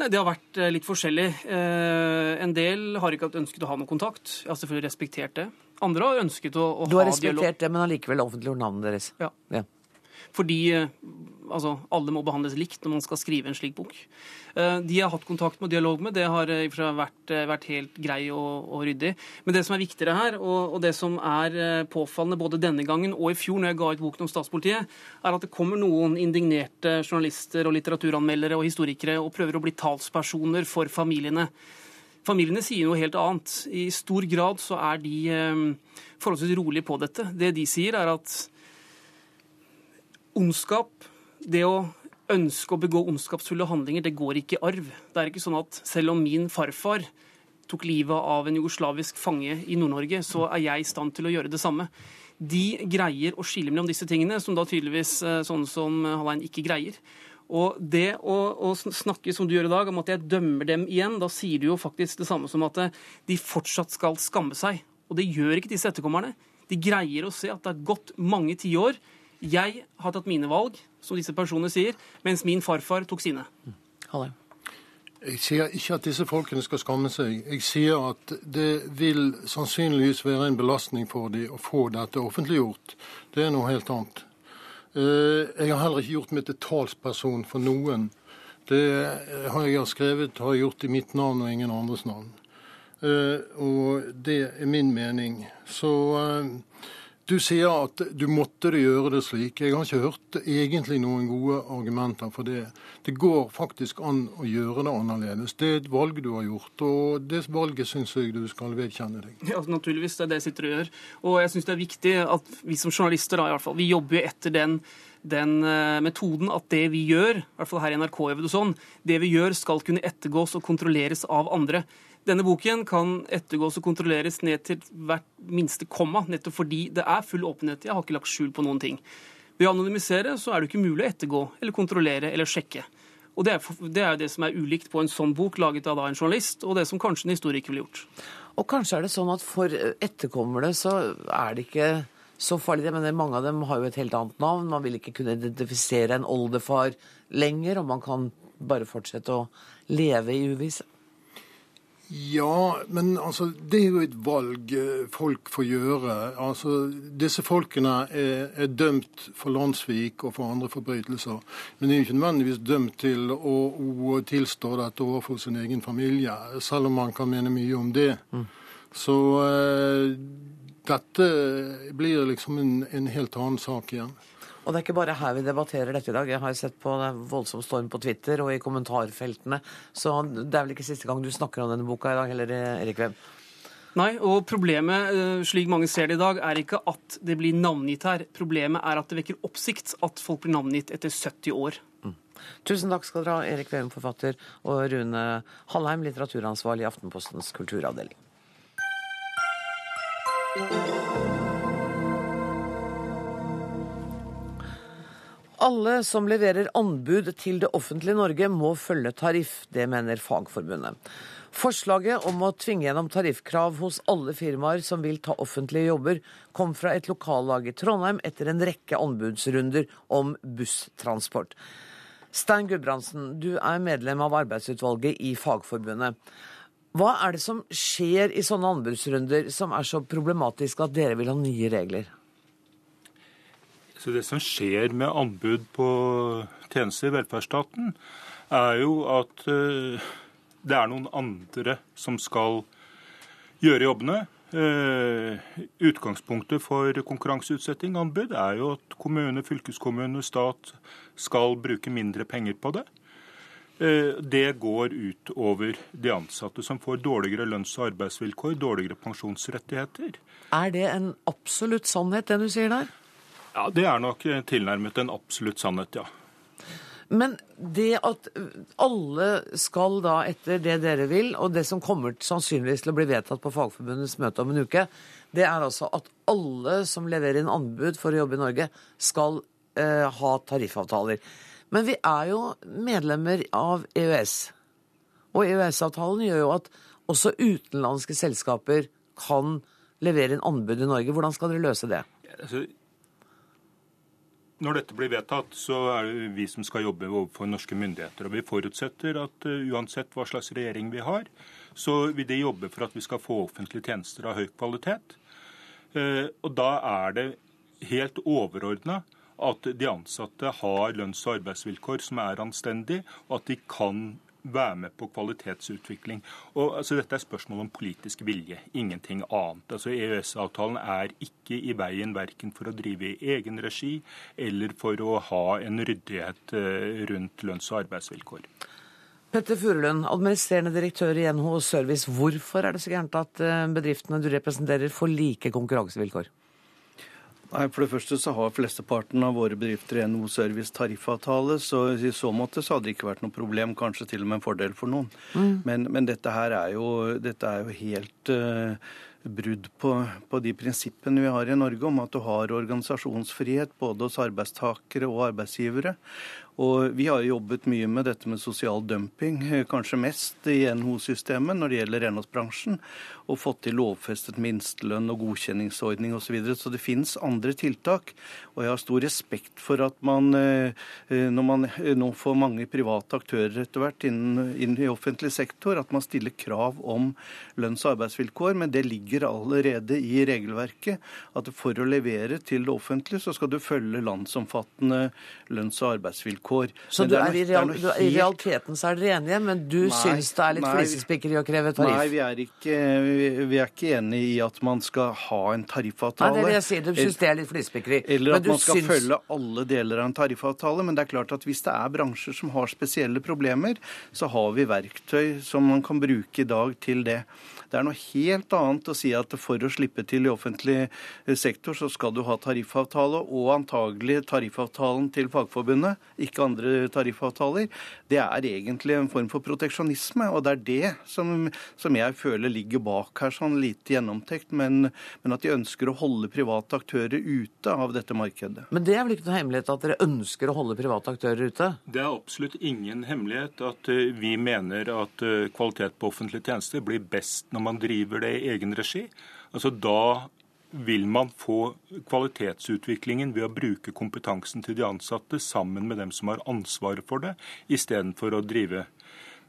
Nei, Det har vært litt forskjellig. en del har ikke hatt ønsket å ha noe kontakt. Jeg har selvfølgelig respektert det. Andre har ønsket å, å ha dialog. Du har respektert det, men allikevel offentliggjort navnet deres? Ja. ja. Fordi altså, alle må behandles likt når man skal skrive en slik bok. Eh, de jeg har hatt kontakt med og dialog med, det har seg vært, eh, vært, helt grei og, og, ryddig. Men det som er viktigere her, og, og, det som er eh, påfallende både denne gangen og i fjor når jeg ga ut boken om statspolitiet, er at det kommer noen indignerte journalister og litteraturanmeldere og historikere og prøver å bli talspersoner for familiene. Familiene sier noe helt annet. I stor grad så er de eh, forholdsvis rolige på dette. Det de sier, er at ondskap det å ønske å begå ondskapsfulle handlinger, det går ikke i arv. Det er ikke sånn at selv om min farfar tok livet av en jugoslavisk fange i Nord-Norge, så er jeg i stand til å gjøre det samme. De greier å skille mellom disse tingene, som da tydeligvis eh, sånne som Hallein ikke greier. Og det å, å, snakke som du gjør i dag, om at jeg dømmer dem igjen, da sier du jo faktisk det samme som at eh, de fortsatt skal skamme seg. Og det gjør ikke disse etterkommerne. De greier å se at det har gått mange tiår. Jeg har tatt mine valg, som disse personene sier, mens min farfar tok sine. Halle. Jeg sier ikke at disse folkene skal skamme seg. Jeg sier at det vil sannsynligvis være en belastning for dem å få dette offentliggjort. Det er noe helt annet. Eh, jeg har heller ikke gjort meg til talsperson for noen. Det har jeg skrevet, har jeg gjort i mitt navn og ingen andres navn. Eh, og det er min mening. Så eh, du sier at du måtte gjøre det slik. Jeg har ikke hørt egentlig noen gode argumenter for det. Det går faktisk an å gjøre det annerledes. Det er et valg du har gjort, og det valget syns jeg du skal vedkjenne deg. Ja, naturligvis. Det er det jeg sitter og gjør. Og jeg syns det er viktig at vi som journalister da, i hvert fall, vi jobber jo etter den den uh, metoden at det vi gjør, i hvert fall her i NRK det sånn, det vi gjør skal kunne ettergås og kontrolleres av andre. Denne boken kan ettergås og kontrolleres ned til hvert minste komma, nettopp fordi det er full åpenhet. Jeg har ikke lagt skjul på noen ting. Ved å anonymisere så er det ikke mulig å ettergå eller kontrollere eller sjekke. Og Det er, det er det som er ulikt på en sånn bok laget av en journalist, og det som kanskje en historiker ville gjort. Og kanskje er det sånn at for etterkommere så er det ikke så farlig. Jeg mener, Mange av dem har jo et helt annet navn. Man vil ikke kunne identifisere en oldefar lenger, og man kan bare fortsette å leve i uvisse. Ja, men altså, det er jo et valg eh, folk får gjøre. Altså, Disse folkene er, er, dømt for landssvik og for andre forbrytelser. Men de er jo ikke nødvendigvis dømt til å, å tilstå dette overfor sin egen familie, selv om man kan mene mye om det. Mm. Så eh, dette blir liksom en, en helt annen sak igjen. Og det er ikke bare her vi debatterer dette i dag. Jeg har sett på voldsom storm på Twitter og i kommentarfeltene. Så det er vel ikke siste gang du snakker om denne boka i dag heller, Erik Wem? Nei, og problemet, eh, slik mange ser det i dag, er ikke at det blir navngitt her. Problemet er at det vekker oppsikt at folk blir navngitt etter 70 år. Mm. Tusen takk skal dere ha, Erik Veum, forfatter, og Rune Hallheim, litteraturansvarlig i Aftenpostens kulturavdeling. Alle som leverer anbud til det offentlige Norge må følge tariff. Det mener Fagforbundet. Forslaget om å tvinge gjennom tariffkrav hos alle firmaer som vil ta offentlige jobber, kom fra et lokallag i Trondheim etter en rekke anbudsrunder om busstransport. Stein Gudbrandsen, du er medlem av arbeidsutvalget i Fagforbundet. Hva er det som skjer i sånne anbudsrunder som er så problematisk at dere vil ha nye regler? Så Det som skjer med anbud på tjenester i velferdsstaten, er jo at uh, det er noen andre som skal gjøre jobbene. Uh, utgangspunktet for konkurranseutsetting anbud er jo at kommune, fylkeskommune, stat skal bruke mindre penger på det. Uh, det går ut over de ansatte, som får dårligere lønns- og arbeidsvilkår, dårligere pensjonsrettigheter. Er det en absolutt sannhet, det du sier der? Ja, Det er nok tilnærmet en absolutt sannhet, ja. Men det at alle skal da etter det dere vil, og det som kommer sannsynligvis til å bli vedtatt på Fagforbundets møte om en uke, det er altså at alle som leverer inn anbud for å jobbe i Norge, skal eh, ha tariffavtaler. Men vi er jo medlemmer av EØS. Og EØS-avtalen gjør jo at også utenlandske selskaper kan levere inn anbud i Norge. Hvordan skal dere løse det? Altså, når dette blir vedtatt, så er det vi som skal jobbe overfor norske myndigheter. Og vi forutsetter at uh, uansett hva slags regjering vi har, så vil de jobbe for at vi skal få offentlige tjenester av høy kvalitet. Uh, og da er det helt overordna at de ansatte har lønns- og arbeidsvilkår som er anstendige, og at de kan være med på kvalitetsutvikling. Og altså, Dette er spørsmål om politisk vilje, ingenting annet. Altså EØS-avtalen er ikke i veien verken for å drive i egen regi eller for å ha en ryddighet eh, rundt lønns- og arbeidsvilkår. Petter Furulund, administrerende direktør i NHO Service. Hvorfor er det så gærent at eh, bedriftene du representerer får like konkurransevilkår? Nei, For det første så har flesteparten av våre bedrifter NHO Service tariffavtale, så i så måte så hadde det ikke vært noe problem, kanskje til og med en fordel for noen. Mm. Men, men, dette her er jo, dette er jo helt uh, brudd på, på, de prinsippene vi har i Norge om at du har organisasjonsfrihet både hos arbeidstakere og arbeidsgivere. Og vi har jobbet mye med dette med sosial dumping, eh, kanskje mest i NHO-systemet når det gjelder renholdsbransjen, og fått til lovfestet minstelønn og godkjenningsordning osv. Så, videre. så det finnes andre tiltak. Og jeg har stor respekt for at man, eh, eh, når man nå får mange private aktører etter hvert innen, innen i offentlig sektor, at man stiller krav om lønns- og arbeidsvilkår. Men det ligger allerede i regelverket at for å levere til det offentlige, så skal du følge landsomfattende lønns- og arbeidsvilkår vilkår. Så er er i, real, helt... i, realiteten så er dere enige, men du nei, syns det er litt flisespikkeri å kreve tariff? Nei, vi er, ikke, vi er ikke enig i at man skal ha en tariffavtale. Nei, det er det jeg sier, du syns det er litt flisespikkeri. Eller at man skal syns... følge alle deler av en tariffavtale. Men det er klart at hvis det er bransjer som har spesielle problemer, så har vi verktøy som man kan bruke i dag til det. Det er noe helt annet å si at for å slippe til i offentlig sektor, så skal du ha tariffavtale, og antagelig tariffavtalen til Fagforbundet, ikke andre tariffavtaler. Det er egentlig en form for proteksjonisme, og det er det som, som jeg føler ligger bak her, sånn lite gjennomtenkt, men, men, at de ønsker å holde private aktører ute av dette markedet. Men det er vel ikke noe hemmelighet at dere ønsker å holde private aktører ute? Det er absolutt ingen hemmelighet at eh, vi mener at eh, kvalitet på offentlige tjenester blir best når man driver det i egen regi. Altså Da vil man få kvalitetsutviklingen ved å bruke kompetansen til de ansatte sammen med dem som har ansvaret for det, istedenfor å drive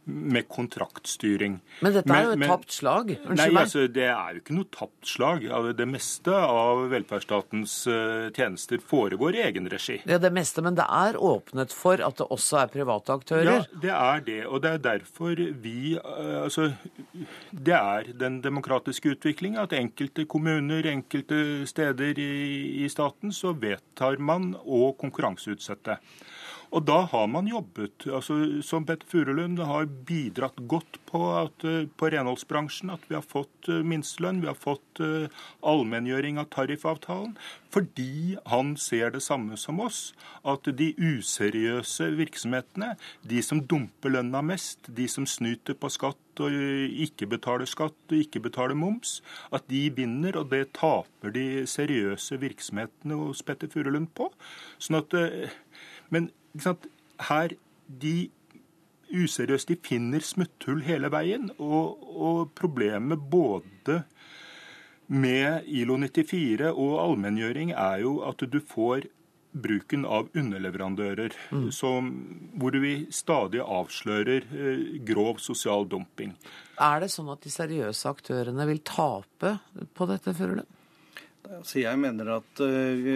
med kontraktstyring. Men dette er jo et tapt slag? Unnskyld nei, meg. Altså, det er jo ikke noe tapt slag. Det meste av velferdsstatens eh, tjenester foregår i egen regi. Ja, det meste, men det er åpnet for at det også er private aktører? Ja, det er det. Og det er derfor vi eh, Altså, det er den demokratiske utvikling at enkelte kommuner, enkelte steder i, i staten, så vedtar man å konkurranseutsette. Og da har man jobbet. altså Som Petter Furulund har bidratt godt på, at, eh, på renholdsbransjen. At vi har fått eh, minstelønn, vi har fått uh, allmenngjøring av tariffavtalen. Fordi han ser det samme som oss. At de useriøse virksomhetene, de som dumper lønna mest, de som snyter på skatt og ikke betaler skatt og ikke betaler moms, at de vinner, og det taper de seriøse virksomhetene hos Petter Furulund på. Sånn at, men her, De useriøse de finner smutthull hele veien. Og, og problemet både med ILO 94 og allmenngjøring er jo at du får bruken av underleverandører, mm. som, hvor vi stadig avslører eh, grov sosial dumping. Er det sånn at de seriøse aktørene vil tape på dette, føler Altså jeg mener at uh,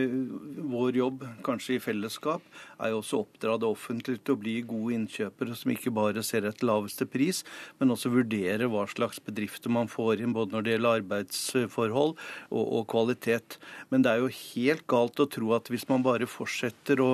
vår jobb, kanskje i fellesskap, er jo også å oppdra det offentlige til å bli gode innkjøpere som ikke bare ser etter laveste pris, men også vurdere hva slags bedrifter man får inn, både når det gjelder arbeidsforhold og, og kvalitet. Men det er jo helt galt å tro at hvis man bare fortsetter å,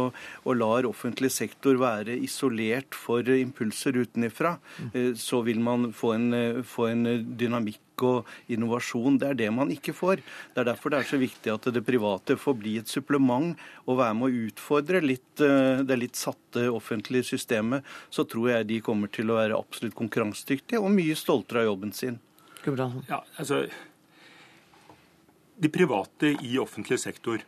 å lar offentlig sektor være isolert for impulser utenifra, uh, så vil man få en, uh, få en dynamikk og innovasjon. Det er det man ikke får. Det er derfor det er så viktig at det private får bli et supplement og være med å utfordre litt, eh, det litt satte offentlige systemet. Så tror jeg de kommer til å være absolutt konkurransedyktige og mye stoltere av jobben sin. Ja, altså, de private i offentlig sektor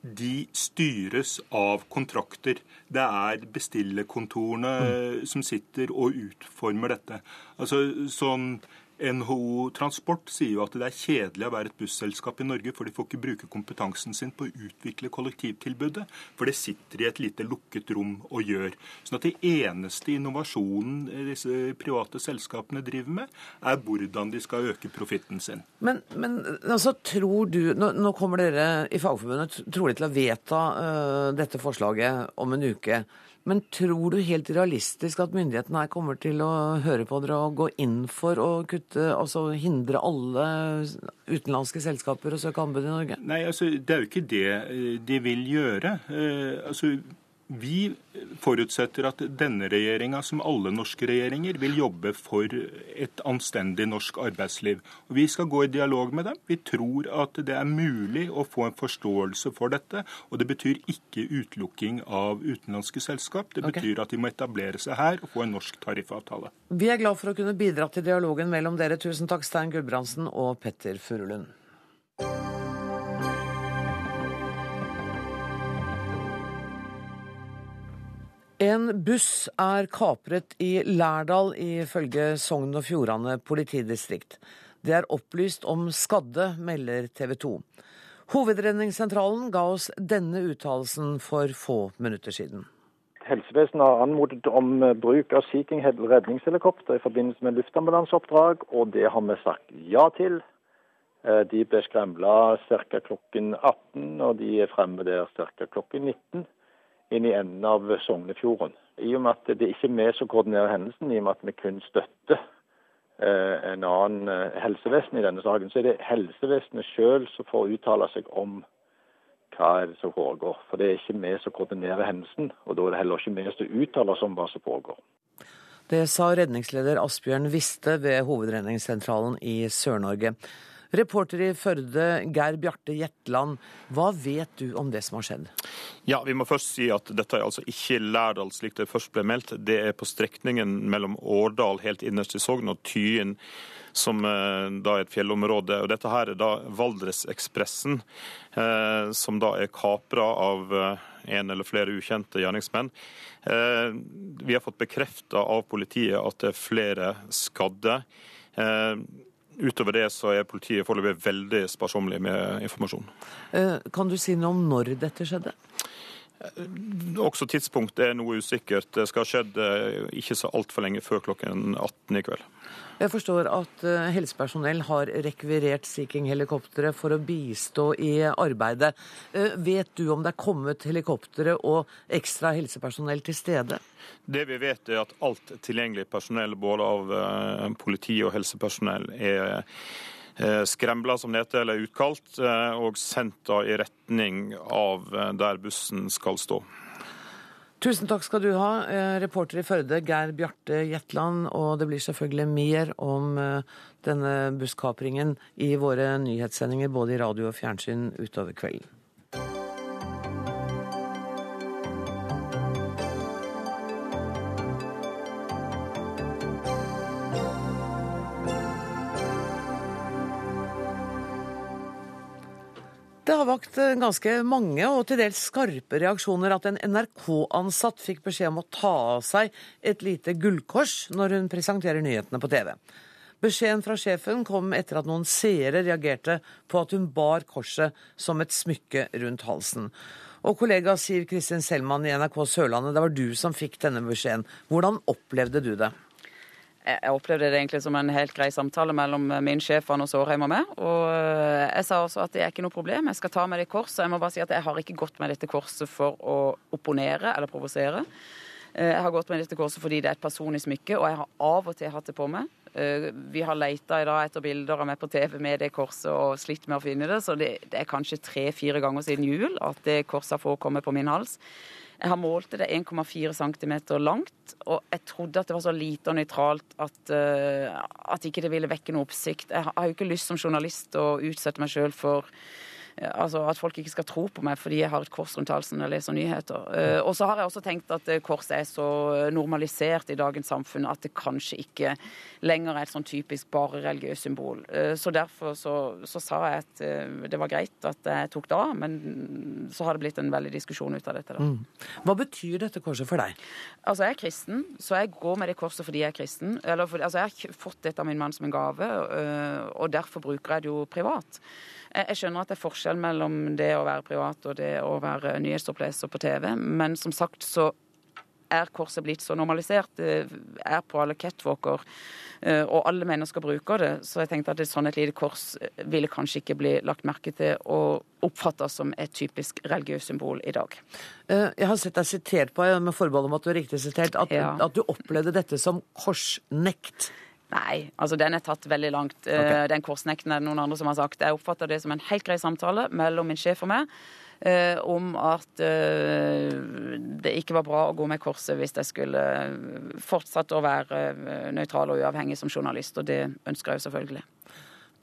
de styres av kontrakter. Det er bestillerkontorene mm. som sitter og utformer dette. Altså sånn NHO Transport sier jo at det er kjedelig å være et busselskap i Norge, for de får ikke bruke kompetansen sin på å utvikle kollektivtilbudet. For det sitter i et lite lukket rom og gjør. Sånn at det eneste innovasjonen disse private selskapene driver med, er hvordan de skal øke profitten sin. Men, men altså, tror du nå, nå, kommer dere i Fagforbundet trolig til å vedta uh, dette forslaget om en uke. Men tror du helt realistisk at myndighetene her kommer til å høre på dere og gå inn for å kutte, altså hindre alle utenlandske selskaper å søke anbud i Norge? Nei, altså det er jo ikke det eh, de vil gjøre. Eh, altså Vi forutsetter at denne regjeringa, som alle norske regjeringer, vil jobbe for et anstendig norsk arbeidsliv. Og Vi skal gå i dialog med dem. Vi tror at det er mulig å få en forståelse for dette. Og det betyr ikke utelukking av utenlandske selskap. Det betyr okay. at de må etablere seg her og få en norsk tariffavtale. Vi er glad for å kunne bidra til dialogen mellom dere. Tusen takk, Stein Gudbrandsen og Petter Furulund. En buss er kapret i Lærdal, ifølge Sogn og Fjordane politidistrikt. Det er opplyst om skadde, melder TV 2. Hovedredningssentralen ga oss denne uttalelsen for få minutter siden. Helsevesenet har anmodet om bruk av Sea King redningshelikopter i forbindelse med luftambulanseoppdrag, og det har vi sagt ja til. Eh, de ble skremla ca. klokken 18, og de er fremme der ca. klokken 19 inn i enden av Sognefjorden. I og med at det ikke er vi som koordinerer hendelsen, i og med at vi kun støtter eh, en annen eh, helsevesen i denne saken, så er det helsevesenet sjøl som får uttale seg om hva er det som foregår. For det er ikke vi som koordinerer hendelsen, og da er det heller ikke vi som uttaler oss om hva som foregår. Det sa redningsleder Asbjørn Viste ved Hovedredningssentralen i Sør-Norge. Reporter i Førde, Geir Bjarte Jetland, hva vet du om det som har skjedd? Ja, Vi må først si at dette er altså ikke Lærdal slik det først ble meldt. Det er på strekningen mellom Årdal helt innerst i Sogn og Tyen som eh, da er et fjellområde. Og Dette her er da Valdresekspressen, eh, som da er kapra av eh, en eller flere ukjente gjerningsmenn. Vi har fått bekrefta av politiet at det er flere skadde. Utover det så er politiet foreløpig veldig sparsommelig med informasjon. Eh, kan du si noe om når dette skjedde? Også tidspunktet er noe usikkert. Det skal ha skjedd eh, ikke så altfor lenge før klokken 18 i kveld. Jeg forstår at eh, helsepersonell har rekvirert Sea King-helikoptre for å bistå i arbeidet. Eh, vet du om det er kommet helikoptre og ekstra helsepersonell til stede? Det vi vet er at alt tilgjengelig personell, både av politi og helsepersonell, er skrembla, som det heter, eller utkalt, og sendt i retning av der bussen skal stå. Tusen takk skal du ha, eh, reporter i Førde, Geir Bjarte Jetland. Og det blir selvfølgelig mer om eh, denne busskapringen i våre nyhetssendinger både i radio og fjernsyn utover kvelden. Det har vakt eh, ganske mange og til dels skarpe reaksjoner at en NRK-ansatt fikk beskjed om å ta av seg et lite gullkors når hun presenterer nyhetene på TV. Beskjeden fra sjefen kom etter at noen seere reagerte på at hun bar korset som et smykke rundt halsen. Og kollega Siv Kristin Selman i NRK Sørlandet, det var du som fikk denne beskjeden. Hvordan opplevde du det? Jeg opplevde det egentlig som en helt grei samtale mellom min sjef Anders Aarheim og meg. Og eh, jeg sa også at det er ikke noe problem, jeg skal ta med det korset. Jeg må bare si at jeg har ikke gått med dette korset for å opponere eller provosere. Eh, jeg har gått med dette korset fordi det er et personlig smykke, og jeg har av og til hatt det på meg. Eh, vi har leita i dag etter bilder av meg på TV med det korset og slitt med å finne det, så det, det er kanskje tre-fire ganger siden jul at det korset har komme på min hals. Jeg har målt det 1,4 cm langt, og jeg trodde at det var så lite og nøytralt at, uh, at ikke det ville vekke noe oppsikt. Jeg har jo ikke lyst som journalist å utsette meg sjøl for altså At folk ikke skal tro på meg fordi jeg har et kors rundt halsen og leser nyheter. Eh, og så har jeg også tenkt at eh, korset er så normalisert i dagens samfunn at det kanskje ikke lenger er et sånn typisk bare religiøst symbol. Eh, så derfor så, så, sa jeg at det var greit at jeg tok det av, men så har det blitt en veldig diskusjon ut av dette. da. Mm. Hva betyr dette korset for deg? Altså, Jeg er kristen, så jeg går med det korset fordi jeg er kristen. Eller, for, altså, Jeg har fått dette av min mann som en gave, og derfor bruker jeg det jo privat. Jeg skjønner at det er forskjell mellom det å være privat og det å være nyhetsoppleser på TV, men som sagt så er korset blitt så normalisert. Det er på alle catwalker, eh, og alle mennesker bruker det. Så jeg tenkte at et sånn et lite kors ville kanskje ikke bli lagt merke til og oppfattes som et typisk religiøst symbol i dag. Eh, jeg har sett deg sitert på, med forbehold om at du er riktig sitert, at, ja. at du opplevde dette som korsnekt. Nei, altså den er tatt veldig langt. Eh, okay. Den korsnekten er det noen andre som har sagt. Jeg oppfatter det som en helt grei samtale mellom min sjef og meg. Uh, om at uh, det ikke var bra å gå med korset hvis jeg skulle fortsatt å være nøytral og uavhengig som journalist, og det ønsker jeg jo selvfølgelig.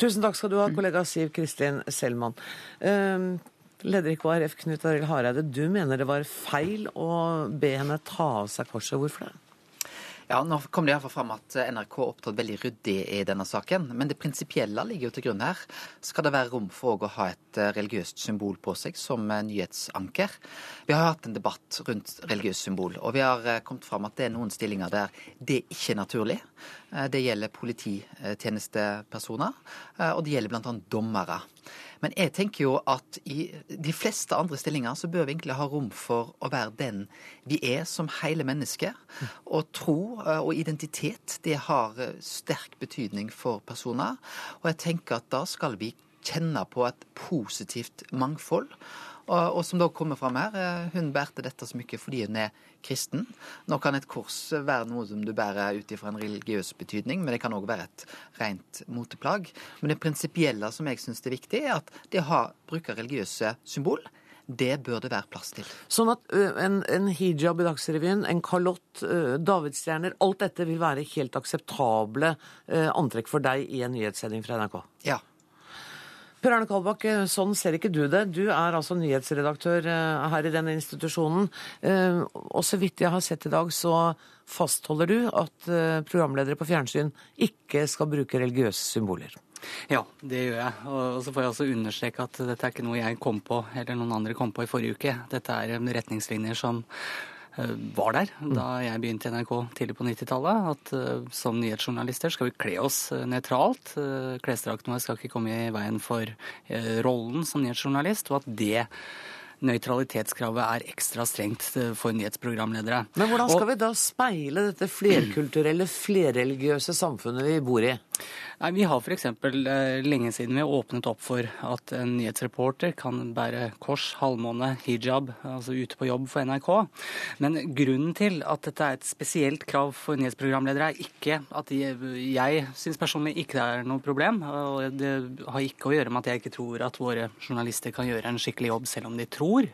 Tusen takk skal du ha, kollega Siv Kristin Selman. Uh, leder i KrF, Knut Arild Hareide, du mener det var feil å be henne ta av seg korset. Hvorfor det? Ja, Nå kom det iallfall fram at NRK har opptrådt veldig ryddig i denne saken. Men det prinsipielle ligger jo til grunn her. Skal det være rom for å ha et eh, religiøst symbol på seg som eh, nyhetsanker? Vi har hatt en debatt rundt religiøst symbol, og vi har eh, kommet fram at det er noen stillinger der det ikke er naturlig. Det gjelder polititjenestepersoner, og det gjelder bl.a. dommere. Men jeg tenker jo at i de fleste andre stillinger så bør vi egentlig ha rom for å være den vi er som hele menneske. Og tro eh, og identitet, det har eh, sterk betydning for personer. Og jeg tenker at da skal vi kjenne på et positivt mangfold. Og, og, som da kommer fram her, eh, hun bærte dette smykket fordi hun er kristen. Nå kan et kors være noe som du bærer ut ifra en religiøs betydning, men det kan òg være et rent moteplagg. Men det prinsipielle som jeg syns er viktig, er at det å bruke religiøse symbol, det bør det være plass til. Sånn at en, en, hijab i Dagsrevyen, en kalott, davidsstjerner, alt dette vil være helt akseptable antrekk for deg i en nyhetssending fra NRK? Ja. Per Arne Kalbakk, eh, sånn ser ikke du det. Du er altså nyhetsredaktør eh, her i denne institusjonen. Eh, og så vidt jeg har sett i dag, så fastholder du at programledere på fjernsyn ikke skal bruke religiøse symboler. Ja, det gjør jeg. Og så får jeg også understreke at dette er ikke noe jeg kom på, eller noen andre kom på i forrige uke. Dette er retningslinjer som var der da jeg begynte i NRK tidlig på 90-tallet. At uh, som nyhetsjournalister skal vi kle oss uh, nøytralt. Uh, Klesdrakten vår skal ikke komme i veien for uh, rollen som nyhetsjournalist. Og at det nøytralitetskravet er ekstra strengt for nyhetsprogramledere. Men hvordan skal og, vi da speile dette flerkulturelle, flerreligiøse samfunnet vi bor i? Nei, Vi har f.eks. Eh, lenge siden vi åpnet opp for at en nyhetsreporter kan bære kors, halvmåne, hijab, altså ute på jobb for NRK. Men grunnen til at dette er et spesielt krav for nyhetsprogramledere, er ikke at jeg syns personlig ikke det er noe problem. og Det har ikke å gjøre med at jeg ikke tror at våre journalister kan gjøre en skikkelig jobb selv om de tror.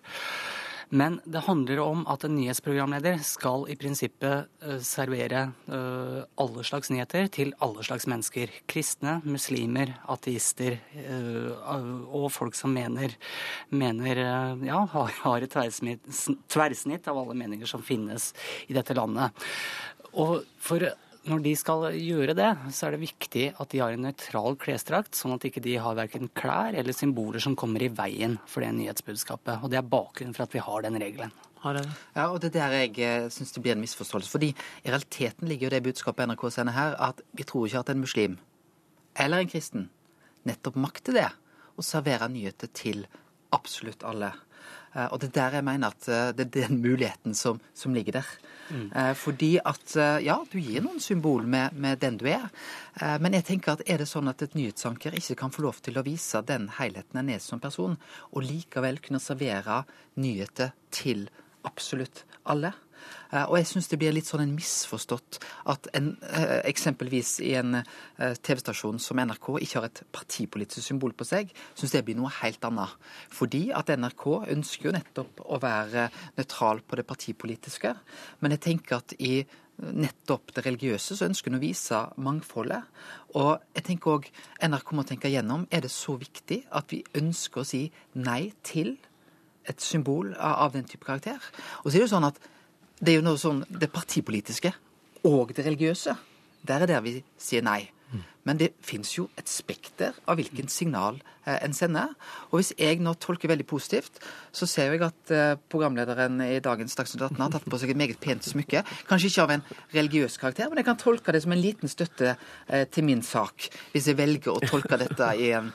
Men det handler om at en nyhetsprogramleder skal i prinsippet uh, servere uh, alle slags nyheter til alle slags mennesker. Kristne, muslimer, ateister uh, og folk som mener, mener ja, har, et tverrsnitt av alle meninger som finnes i dette landet. Og for når de skal gjøre det, så er det viktig at de har en nøytral klesdrakt, sånn at ikke de har verken klær eller symboler som kommer i veien for det nyhetsbudskapet. Og det er bakgrunnen for at vi har den regelen. Ja, og det er der jeg eh, syns det blir en misforståelse. Fordi i realiteten ligger jo det budskapet NRK sender her, at vi tror ikke at en muslim eller en kristen nettopp makter det. Å servere nyheter til absolutt alle. Eh, og det er der jeg mener at eh, det er den muligheten som, som ligger der. Mm. Eh, fordi at ja, du gir noen symbol med, med, den du er. Men jeg tenker at er det sånn at et nyhetsanker ikke kan få lov til å vise den helheten en er som person, og likevel kunne servere nyheter til absolutt alle? Eh, og jeg syns det blir litt sånn en misforstått at en, eh, eksempelvis i en eh, TV-stasjon som NRK ikke har et partipolitisk symbol på seg, syns det blir noe helt annet. Fordi at NRK ønsker jo nettopp å være nøytral på det partipolitiske. Men jeg tenker at i nettopp det religiøse, så ønsker hun å vise mangfoldet. Og jeg tenker òg NRK må tenke gjennom er det så viktig at vi ønsker å si nei til et symbol av den type karakter. Og så er det jo sånn at det er jo noe sånn det partipolitiske og det religiøse. Der er der vi sier nei. Men det fins jo et spekter av hvilken signal en sender. Og hvis jeg nå tolker veldig positivt, så ser jeg at eh, programlederen i dagens Dagsnytt 18 har tatt på seg et meget pent smykke. Kanskje ikke av en religiøs karakter, men jeg kan tolke det som en liten støtte eh, til min sak. Hvis jeg velger å tolke dette i, en,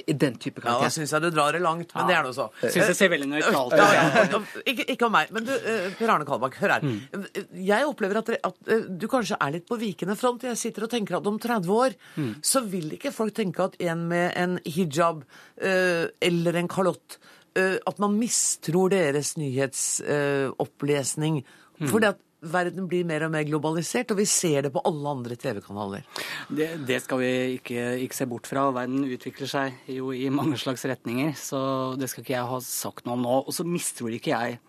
i den type karakter. Ja, da syns jeg du drar det langt, men ja. det er nå så. Syns jeg ser veldig nøytralt ut. Ja, ja. Ikke, ikke om meg. Men du, Per Arne Kalbakk, hør her. Mm. Jeg opplever at, at, du kanskje er litt på vikende front. Jeg sitter og tenker at om 30 år mm. så vil ikke folk tenke at en med en hijab uh, eller en kalott uh, At man mistror deres nyhetsopplesning. Mm. Fordi at verden blir mer og mer globalisert, og vi ser det på alle andre TV-kanaler. Det, det, skal vi ikke, ikke, se bort fra. Verden utvikler seg jo i mange slags retninger, så det skal ikke jeg ha sagt noe om nå. Og så mistror ikke jeg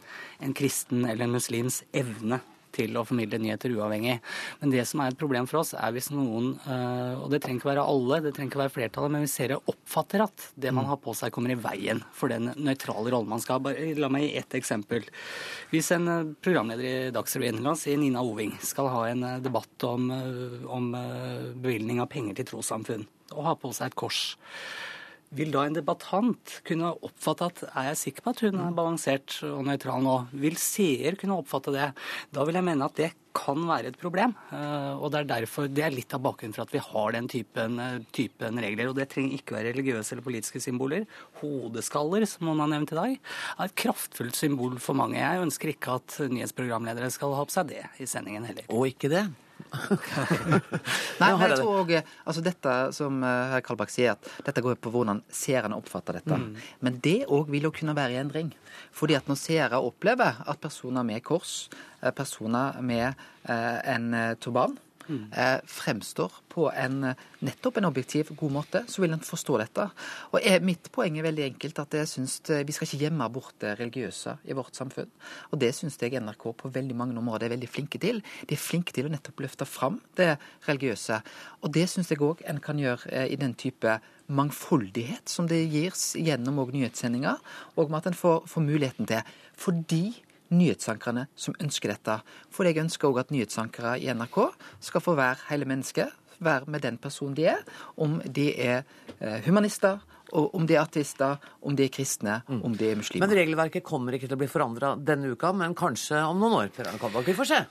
en kristen eller en muslims evne til å formidle nyheter uavhengig. Men det som er et problem for oss, er hvis noen, eh, og det trenger ikke være alle, det trenger ikke være flertallet, men hvis dere oppfatter at det man mm. har på seg, kommer i veien for den nøytrale rollen man skal ha. La meg gi ett eksempel. Hvis en eh, programleder i Dagsrevyen, la oss si Nina Oving, skal ha en eh, debatt om, om bevilgning av penger til trossamfunn, og ha på seg et kors vil da en debattant kunne oppfatte at er jeg sikker på at hun er balansert og nøytral nå? Vil seer kunne oppfatte det? Da vil jeg mene at det kan være et problem. Eh, og Det er derfor, det er litt av bakgrunnen for at vi har den typen, eh, typen regler. Og det trenger ikke være religiøse eller politiske symboler. Hodeskaller, som noen har nevnt i dag, er et kraftfullt symbol for mange. Jeg ønsker ikke at nyhetsprogramledere skal ha på seg det i sendingen heller. Og ikke det? Nei, men jeg tror også, altså Dette som eh, herr Kalbakk sier, at dette går på hvordan seerne oppfatter dette. Mm. Men det òg vil jo kunne være i endring. Fordi at når seere opplever at personer med kors, eh, personer med eh, en turban, fremstår på en nettopp en objektiv, god måte, så vil en forstå dette. Og er, Mitt poeng er veldig enkelt at jeg synes vi skal ikke gjemme bort det religiøse i vårt samfunn. Og det syns jeg NRK på veldig mange områder er veldig flinke til. De er flinke til å nettopp løfte fram det religiøse. Og det syns jeg òg en kan gjøre eh, i den type mangfoldighet som det gis gjennom nyhetssendinger, og med at en får, får muligheten til. Fordi nyhetsankerne som ønsker dette. For jeg ønsker òg at nyhetsankere i NRK skal få være hele mennesket, være med den personen de er. Om de er eh, humanister, om de er ateister, om de er kristne, mm. om de er muslimer. Men regelverket kommer ikke til å bli forandra denne uka, men kanskje om noen år? Vi får se.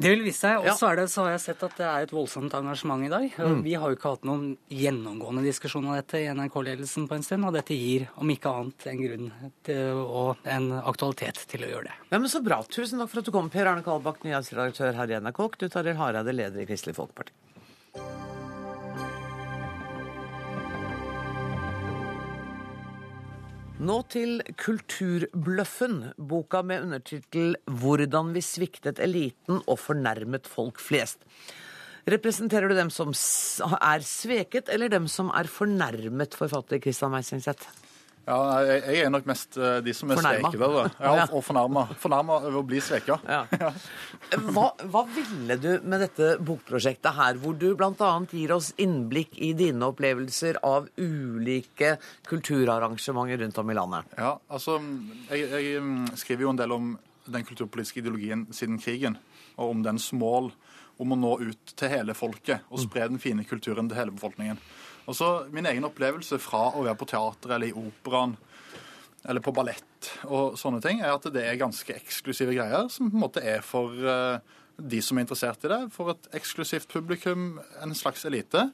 Det vil vise seg. Og så har jeg sett at det er et voldsomt engasjement i dag. Mm. Vi har jo ikke hatt noen gjennomgående diskusjon av dette i NRK-ledelsen på en stund, og dette gir, om ikke annet, en grunn til, og en aktualitet til å gjøre det. Ja, men Så bra. Tusen takk for at du kom, Per Arne Kalbakk, nyhetsredaktør her i NRK. Knut Arild Hareide, leder i Kristelig Folkeparti. Nå til Kulturbløffen, boka med undertittel 'Hvordan vi sviktet eliten og fornærmet folk flest'. Representerer du dem som er sveket, eller dem som er fornærmet, forfatter Christian Meisingseth? Ja, jeg, er nok mest eh, de som er fornærma. svekede. Ja, og fornærma. Fornærma over å bli sveka. Ja. Hva, hva, ville du med dette bokprosjektet her, hvor du bl.a. gir oss innblikk i dine opplevelser av ulike kulturarrangementer rundt om i landet? Ja, altså, jeg, jeg mm, skriver jo en del om den kulturpolitiske ideologien siden krigen, og om dens mål om å nå ut til hele folket og spre den fine kulturen til hele befolkningen. Og så Min egen opplevelse fra å være på teater eller i operaen eller på ballett og sånne ting, er at det er ganske eksklusive greier som på en måte er for uh, de som er interessert i det, for et eksklusivt publikum, en slags elite.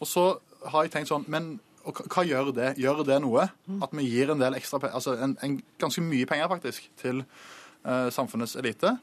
Og så har jeg tenkt sånn Men hva gjør det? Gjør det noe? At vi gir en del ekstra altså en, en ganske mye penger, faktisk, til uh, samfunnets elite.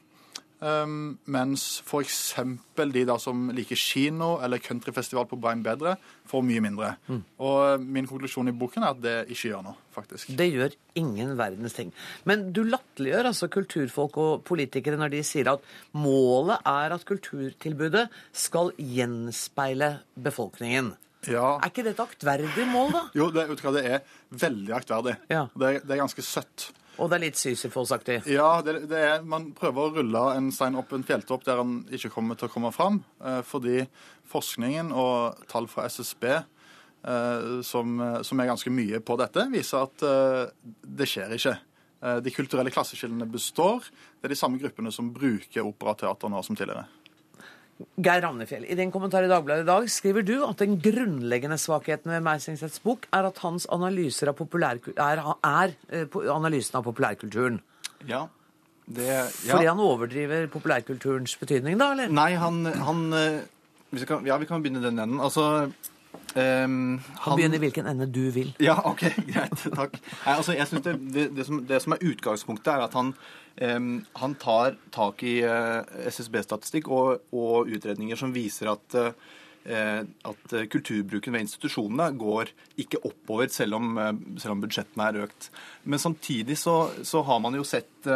Um, mens f.eks. de da som liker kino eller countryfestival på Brein Bedre, får mye mindre. Mm. Og eh, min konklusjon i boken er at det ikke gjør noe, faktisk. Det gjør ingen verdens ting. Men du latterliggjør altså kulturfolk og politikere når de sier at målet er at kulturtilbudet skal gjenspeile befolkningen. Ja. Er ikke det et aktverdig mål, da? Jo, det, det er veldig aktverdig. Ja. Det, det er ganske søtt. Og det er litt Sisyfos-aktig? Ja, det, det, er, man prøver å rulle en stein opp en fjelltopp der han ikke kommer til å komme fram. Eh, fordi forskningen og tall fra SSB, eh, som, som, er ganske mye på dette, viser at eh, det skjer ikke. De kulturelle klasseskillene består. Det er de samme gruppene som bruker opera nå som tidligere. Geir Ravnefjell, i din kommentar i Dagbladet i dag skriver du at den grunnleggende svakheten ved Meisingseths bok er at hans analyser av populær, er, er, eh, analysen av populærkulturen. Ja. Det, ja. Fordi han overdriver populærkulturens betydning, da? eller? Nei, han, han eh, vi kan, Ja, vi kan begynne den enden. Altså Um, han begynner i hvilken ende du vil. Ja, ok, greit. Takk. Nei, altså, jeg synes det, det, det, som, det, som, er utgangspunktet, er at han han tar tak i eh, SSB-statistikk og, og, utredninger som viser at, eh, at kulturbruken ved institusjonene går ikke oppover, selv om, selv om budsjettene er økt. Men samtidig så, så har man jo sett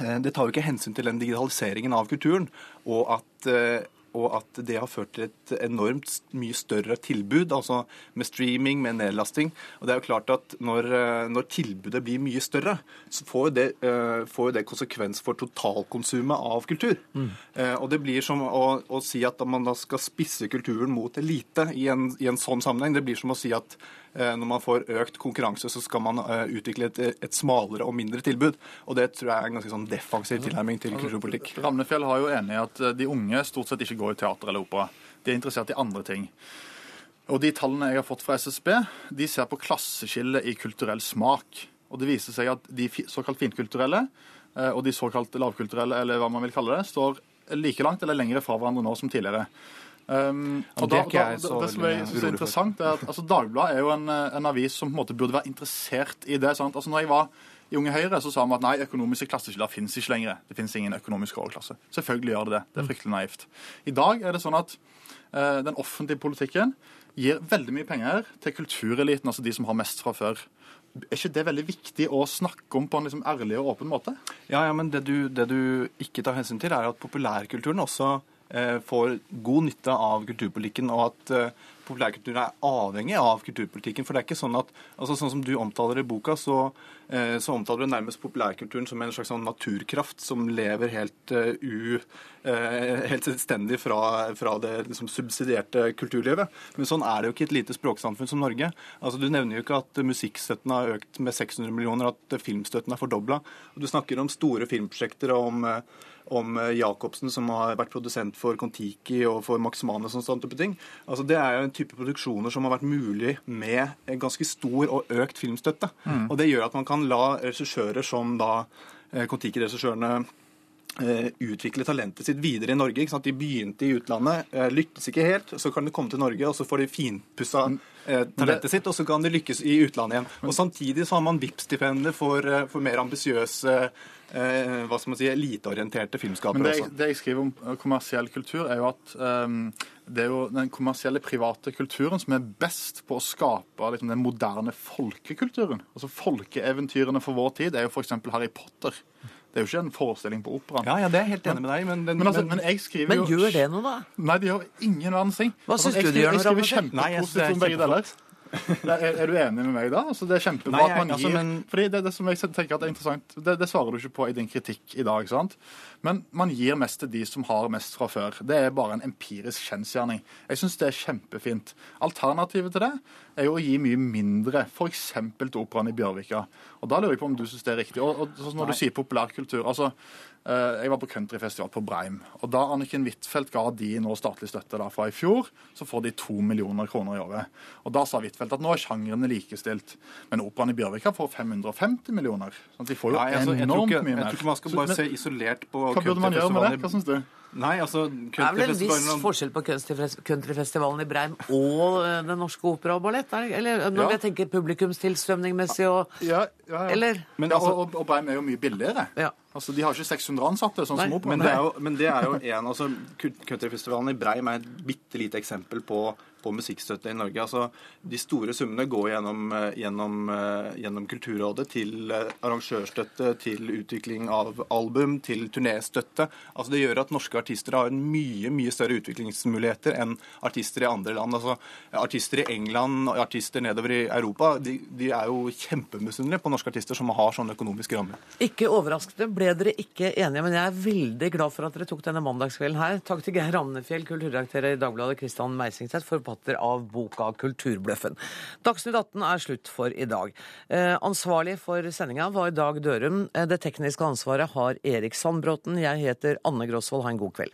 eh, det tar jo ikke hensyn til den digitaliseringen av kulturen, og at, eh, og at det har ført til et enormt mye større tilbud, altså med streaming, med nedlasting. Og det er jo klart at når, eh, når tilbudet blir mye større, så får jo det, eh, får det konsekvens for totalkonsumet av kultur. Mm. Og det blir som å, å si at man da skal spisse kulturen mot elite i en, i en sånn sammenheng. Det blir som å si at eh, når man får økt konkurranse, så skal man eh, utvikle et, et smalere og mindre tilbud. Og det tror jeg er en ganske sånn defensiv tilnærming til kulturpolitikk. Ramnefjell har jo enig i at eh, de unge stort sett ikke går i teater eller opera. De er interessert i andre ting. Og De tallene jeg har fått fra SSB, de ser på klasseskillet i kulturell smak. Og Det viser seg at de såkalt finkulturelle eh, og de såkalt lavkulturelle, eller hva man vil kalle det, står like langt eller lengre fra hverandre nå som tidligere. Um, og det da, da, så det som jeg synes er interessant, er at altså, Dagbladet er jo en, eh, en avis som på en måte burde være interessert i det. sant? Altså, når jeg var i Unge Høyre, så sa vi at nei, økonomiske klasseskiller finnes ikke lenger. Det finnes ingen økonomisk overklasse. Selvfølgelig gjør det det. Det er fryktelig naivt. I dag er det sånn at uh, den offentlige politikken gir veldig mye penger til kultureliten, altså de som har mest fra før. Er ikke det veldig viktig å snakke om på en liksom ærlig og åpen måte? Ja, ja, men det du, det du ikke tar hensyn til, er at populærkulturen også får god nytte av kulturpolitikken, og at eh, populærkulturen er avhengig av kulturpolitikken. For det er ikke sånn at altså Sånn som du omtaler i boka, så, eh, så omtaler du nærmest populærkulturen som en slags sånn naturkraft som lever helt, eh, u, eh, helt selvstendig fra, fra det liksom, subsidierte kulturlivet. Men sånn er det jo ikke i et lite språksamfunn som Norge. Altså Du nevner jo ikke at musikkstøtten har økt med 600 millioner, at filmstøtten er fordobla. Du snakker om store filmprosjekter og om eh, om eh, Jacobsen, som har vært produsent for Kon-Tiki og for Max Manus og sånne type ting. Altså, det er jo en type produksjoner som har vært mulig med en ganske stor og økt filmstøtte. Mm. Og det gjør at man kan la regissører som da eh, Kon-Tiki-regissørene eh, utvikle talentet sitt videre i Norge. Ikke sant? De begynte i utlandet, lyktes ikke helt. Så kan de komme til Norge, og så får de finpussa eh, talentet sitt, og så kan de lykkes i utlandet igjen. Og Samtidig så har man VIP-stipender for, for mer ambisiøse eh, hva skal man si, eliteorienterte filmskapere det jeg, også. det jeg skriver om eh, kommersiell kultur, er jo at um, det er jo den kommersielle private kulturen som er best på å skape liksom, den moderne folkekulturen. Altså Folkeeventyrene for vår tid er jo f.eks. Harry Potter. Det er jo ikke en forestilling på operaen. Ja, ja, det er jeg helt enig med deg, men, den, Men, altså, men jeg skriver Men jo gjør det noe, da? Nei, det gjør ingen verdens ting. Hva Altså, syns du det skriver- gjør, Jeg skriver jeg skriver det er kjempepositivt om begge deler. Er, er du enig med meg da? Altså, det er kjempebra Nei, jeg- at man altså, gir men- Fordi det, det som jeg tenker at er interessant, det, det svarer du ikke på i din kritikk i dag. sant? Men man gir mest til de som har mest fra før. Det er bare en empirisk kjensgjerning. Jeg syns det er kjempefint. Alternativet til det er jo å gi mye mindre, f.eks. til Operaen i Bjørvika. Og Da lurer jeg på om du syns det er riktig. Og, og sånn når Nei. du sier populærkultur altså, Jeg var på countryfestival på Breim. og Da Anniken Huitfeldt ga de nå statlig støtte da, fra i fjor, så får de to millioner kroner i året. Og Da sa Huitfeldt at nå er sjangrene likestilt. Men Operaen i Bjørvika får 550 millioner. Sånn de får jo altså, jeg tror enormt ikke- mye jeg tror ikke man skal Så- bare men- se isolert på Hva burde man gjøre med det? Hva syns du? Nei, altså Det er vel en viss forskjell på countryfestivalen i Breim og eh, Den norske opera og ballett? er Eller når Ja. jeg tenker publikumstilstrømningmessig og Ja, ja, ja. Eller? Men altså- og, og Breim er jo mye billigere. Altså, De har ikke 600 ansatte, sånn som opera. men det er jo, men det er jo en, altså, Countryfestivalen i Breim er et bitte lite eksempel på, på musikkstøtte i Norge. Altså, De store summene går gjennom, eh, gjennom, eh, gjennom Kulturrådet til eh, arrangørstøtte, til utvikling av album, til turnéstøtte. Altså, det gjør at norske artister har mye mye større utviklingsmuligheter enn artister i andre land. Altså, artister i England og artister nedover i Europa de, de er jo kjempemisunnelige på norske artister som har sånne økonomiske rammer. Ikke overraskende ble dere ikke enige, men jeg er veldig glad for at dere tok denne mandagskvelden her. Takk til Geir Ramnefjell, kulturredaktør i Dagbladet, Kristian Meisingseth, forfatter av boka 'Kulturbløffen'. Dagsnytt 18 er slutt for i dag. Eh, ansvarlig for sendinga var Dag Dørum. Eh, Det tekniske ansvaret har Erik Sandbråten. Jeg heter Anne Grosvold. Ha en god kveld.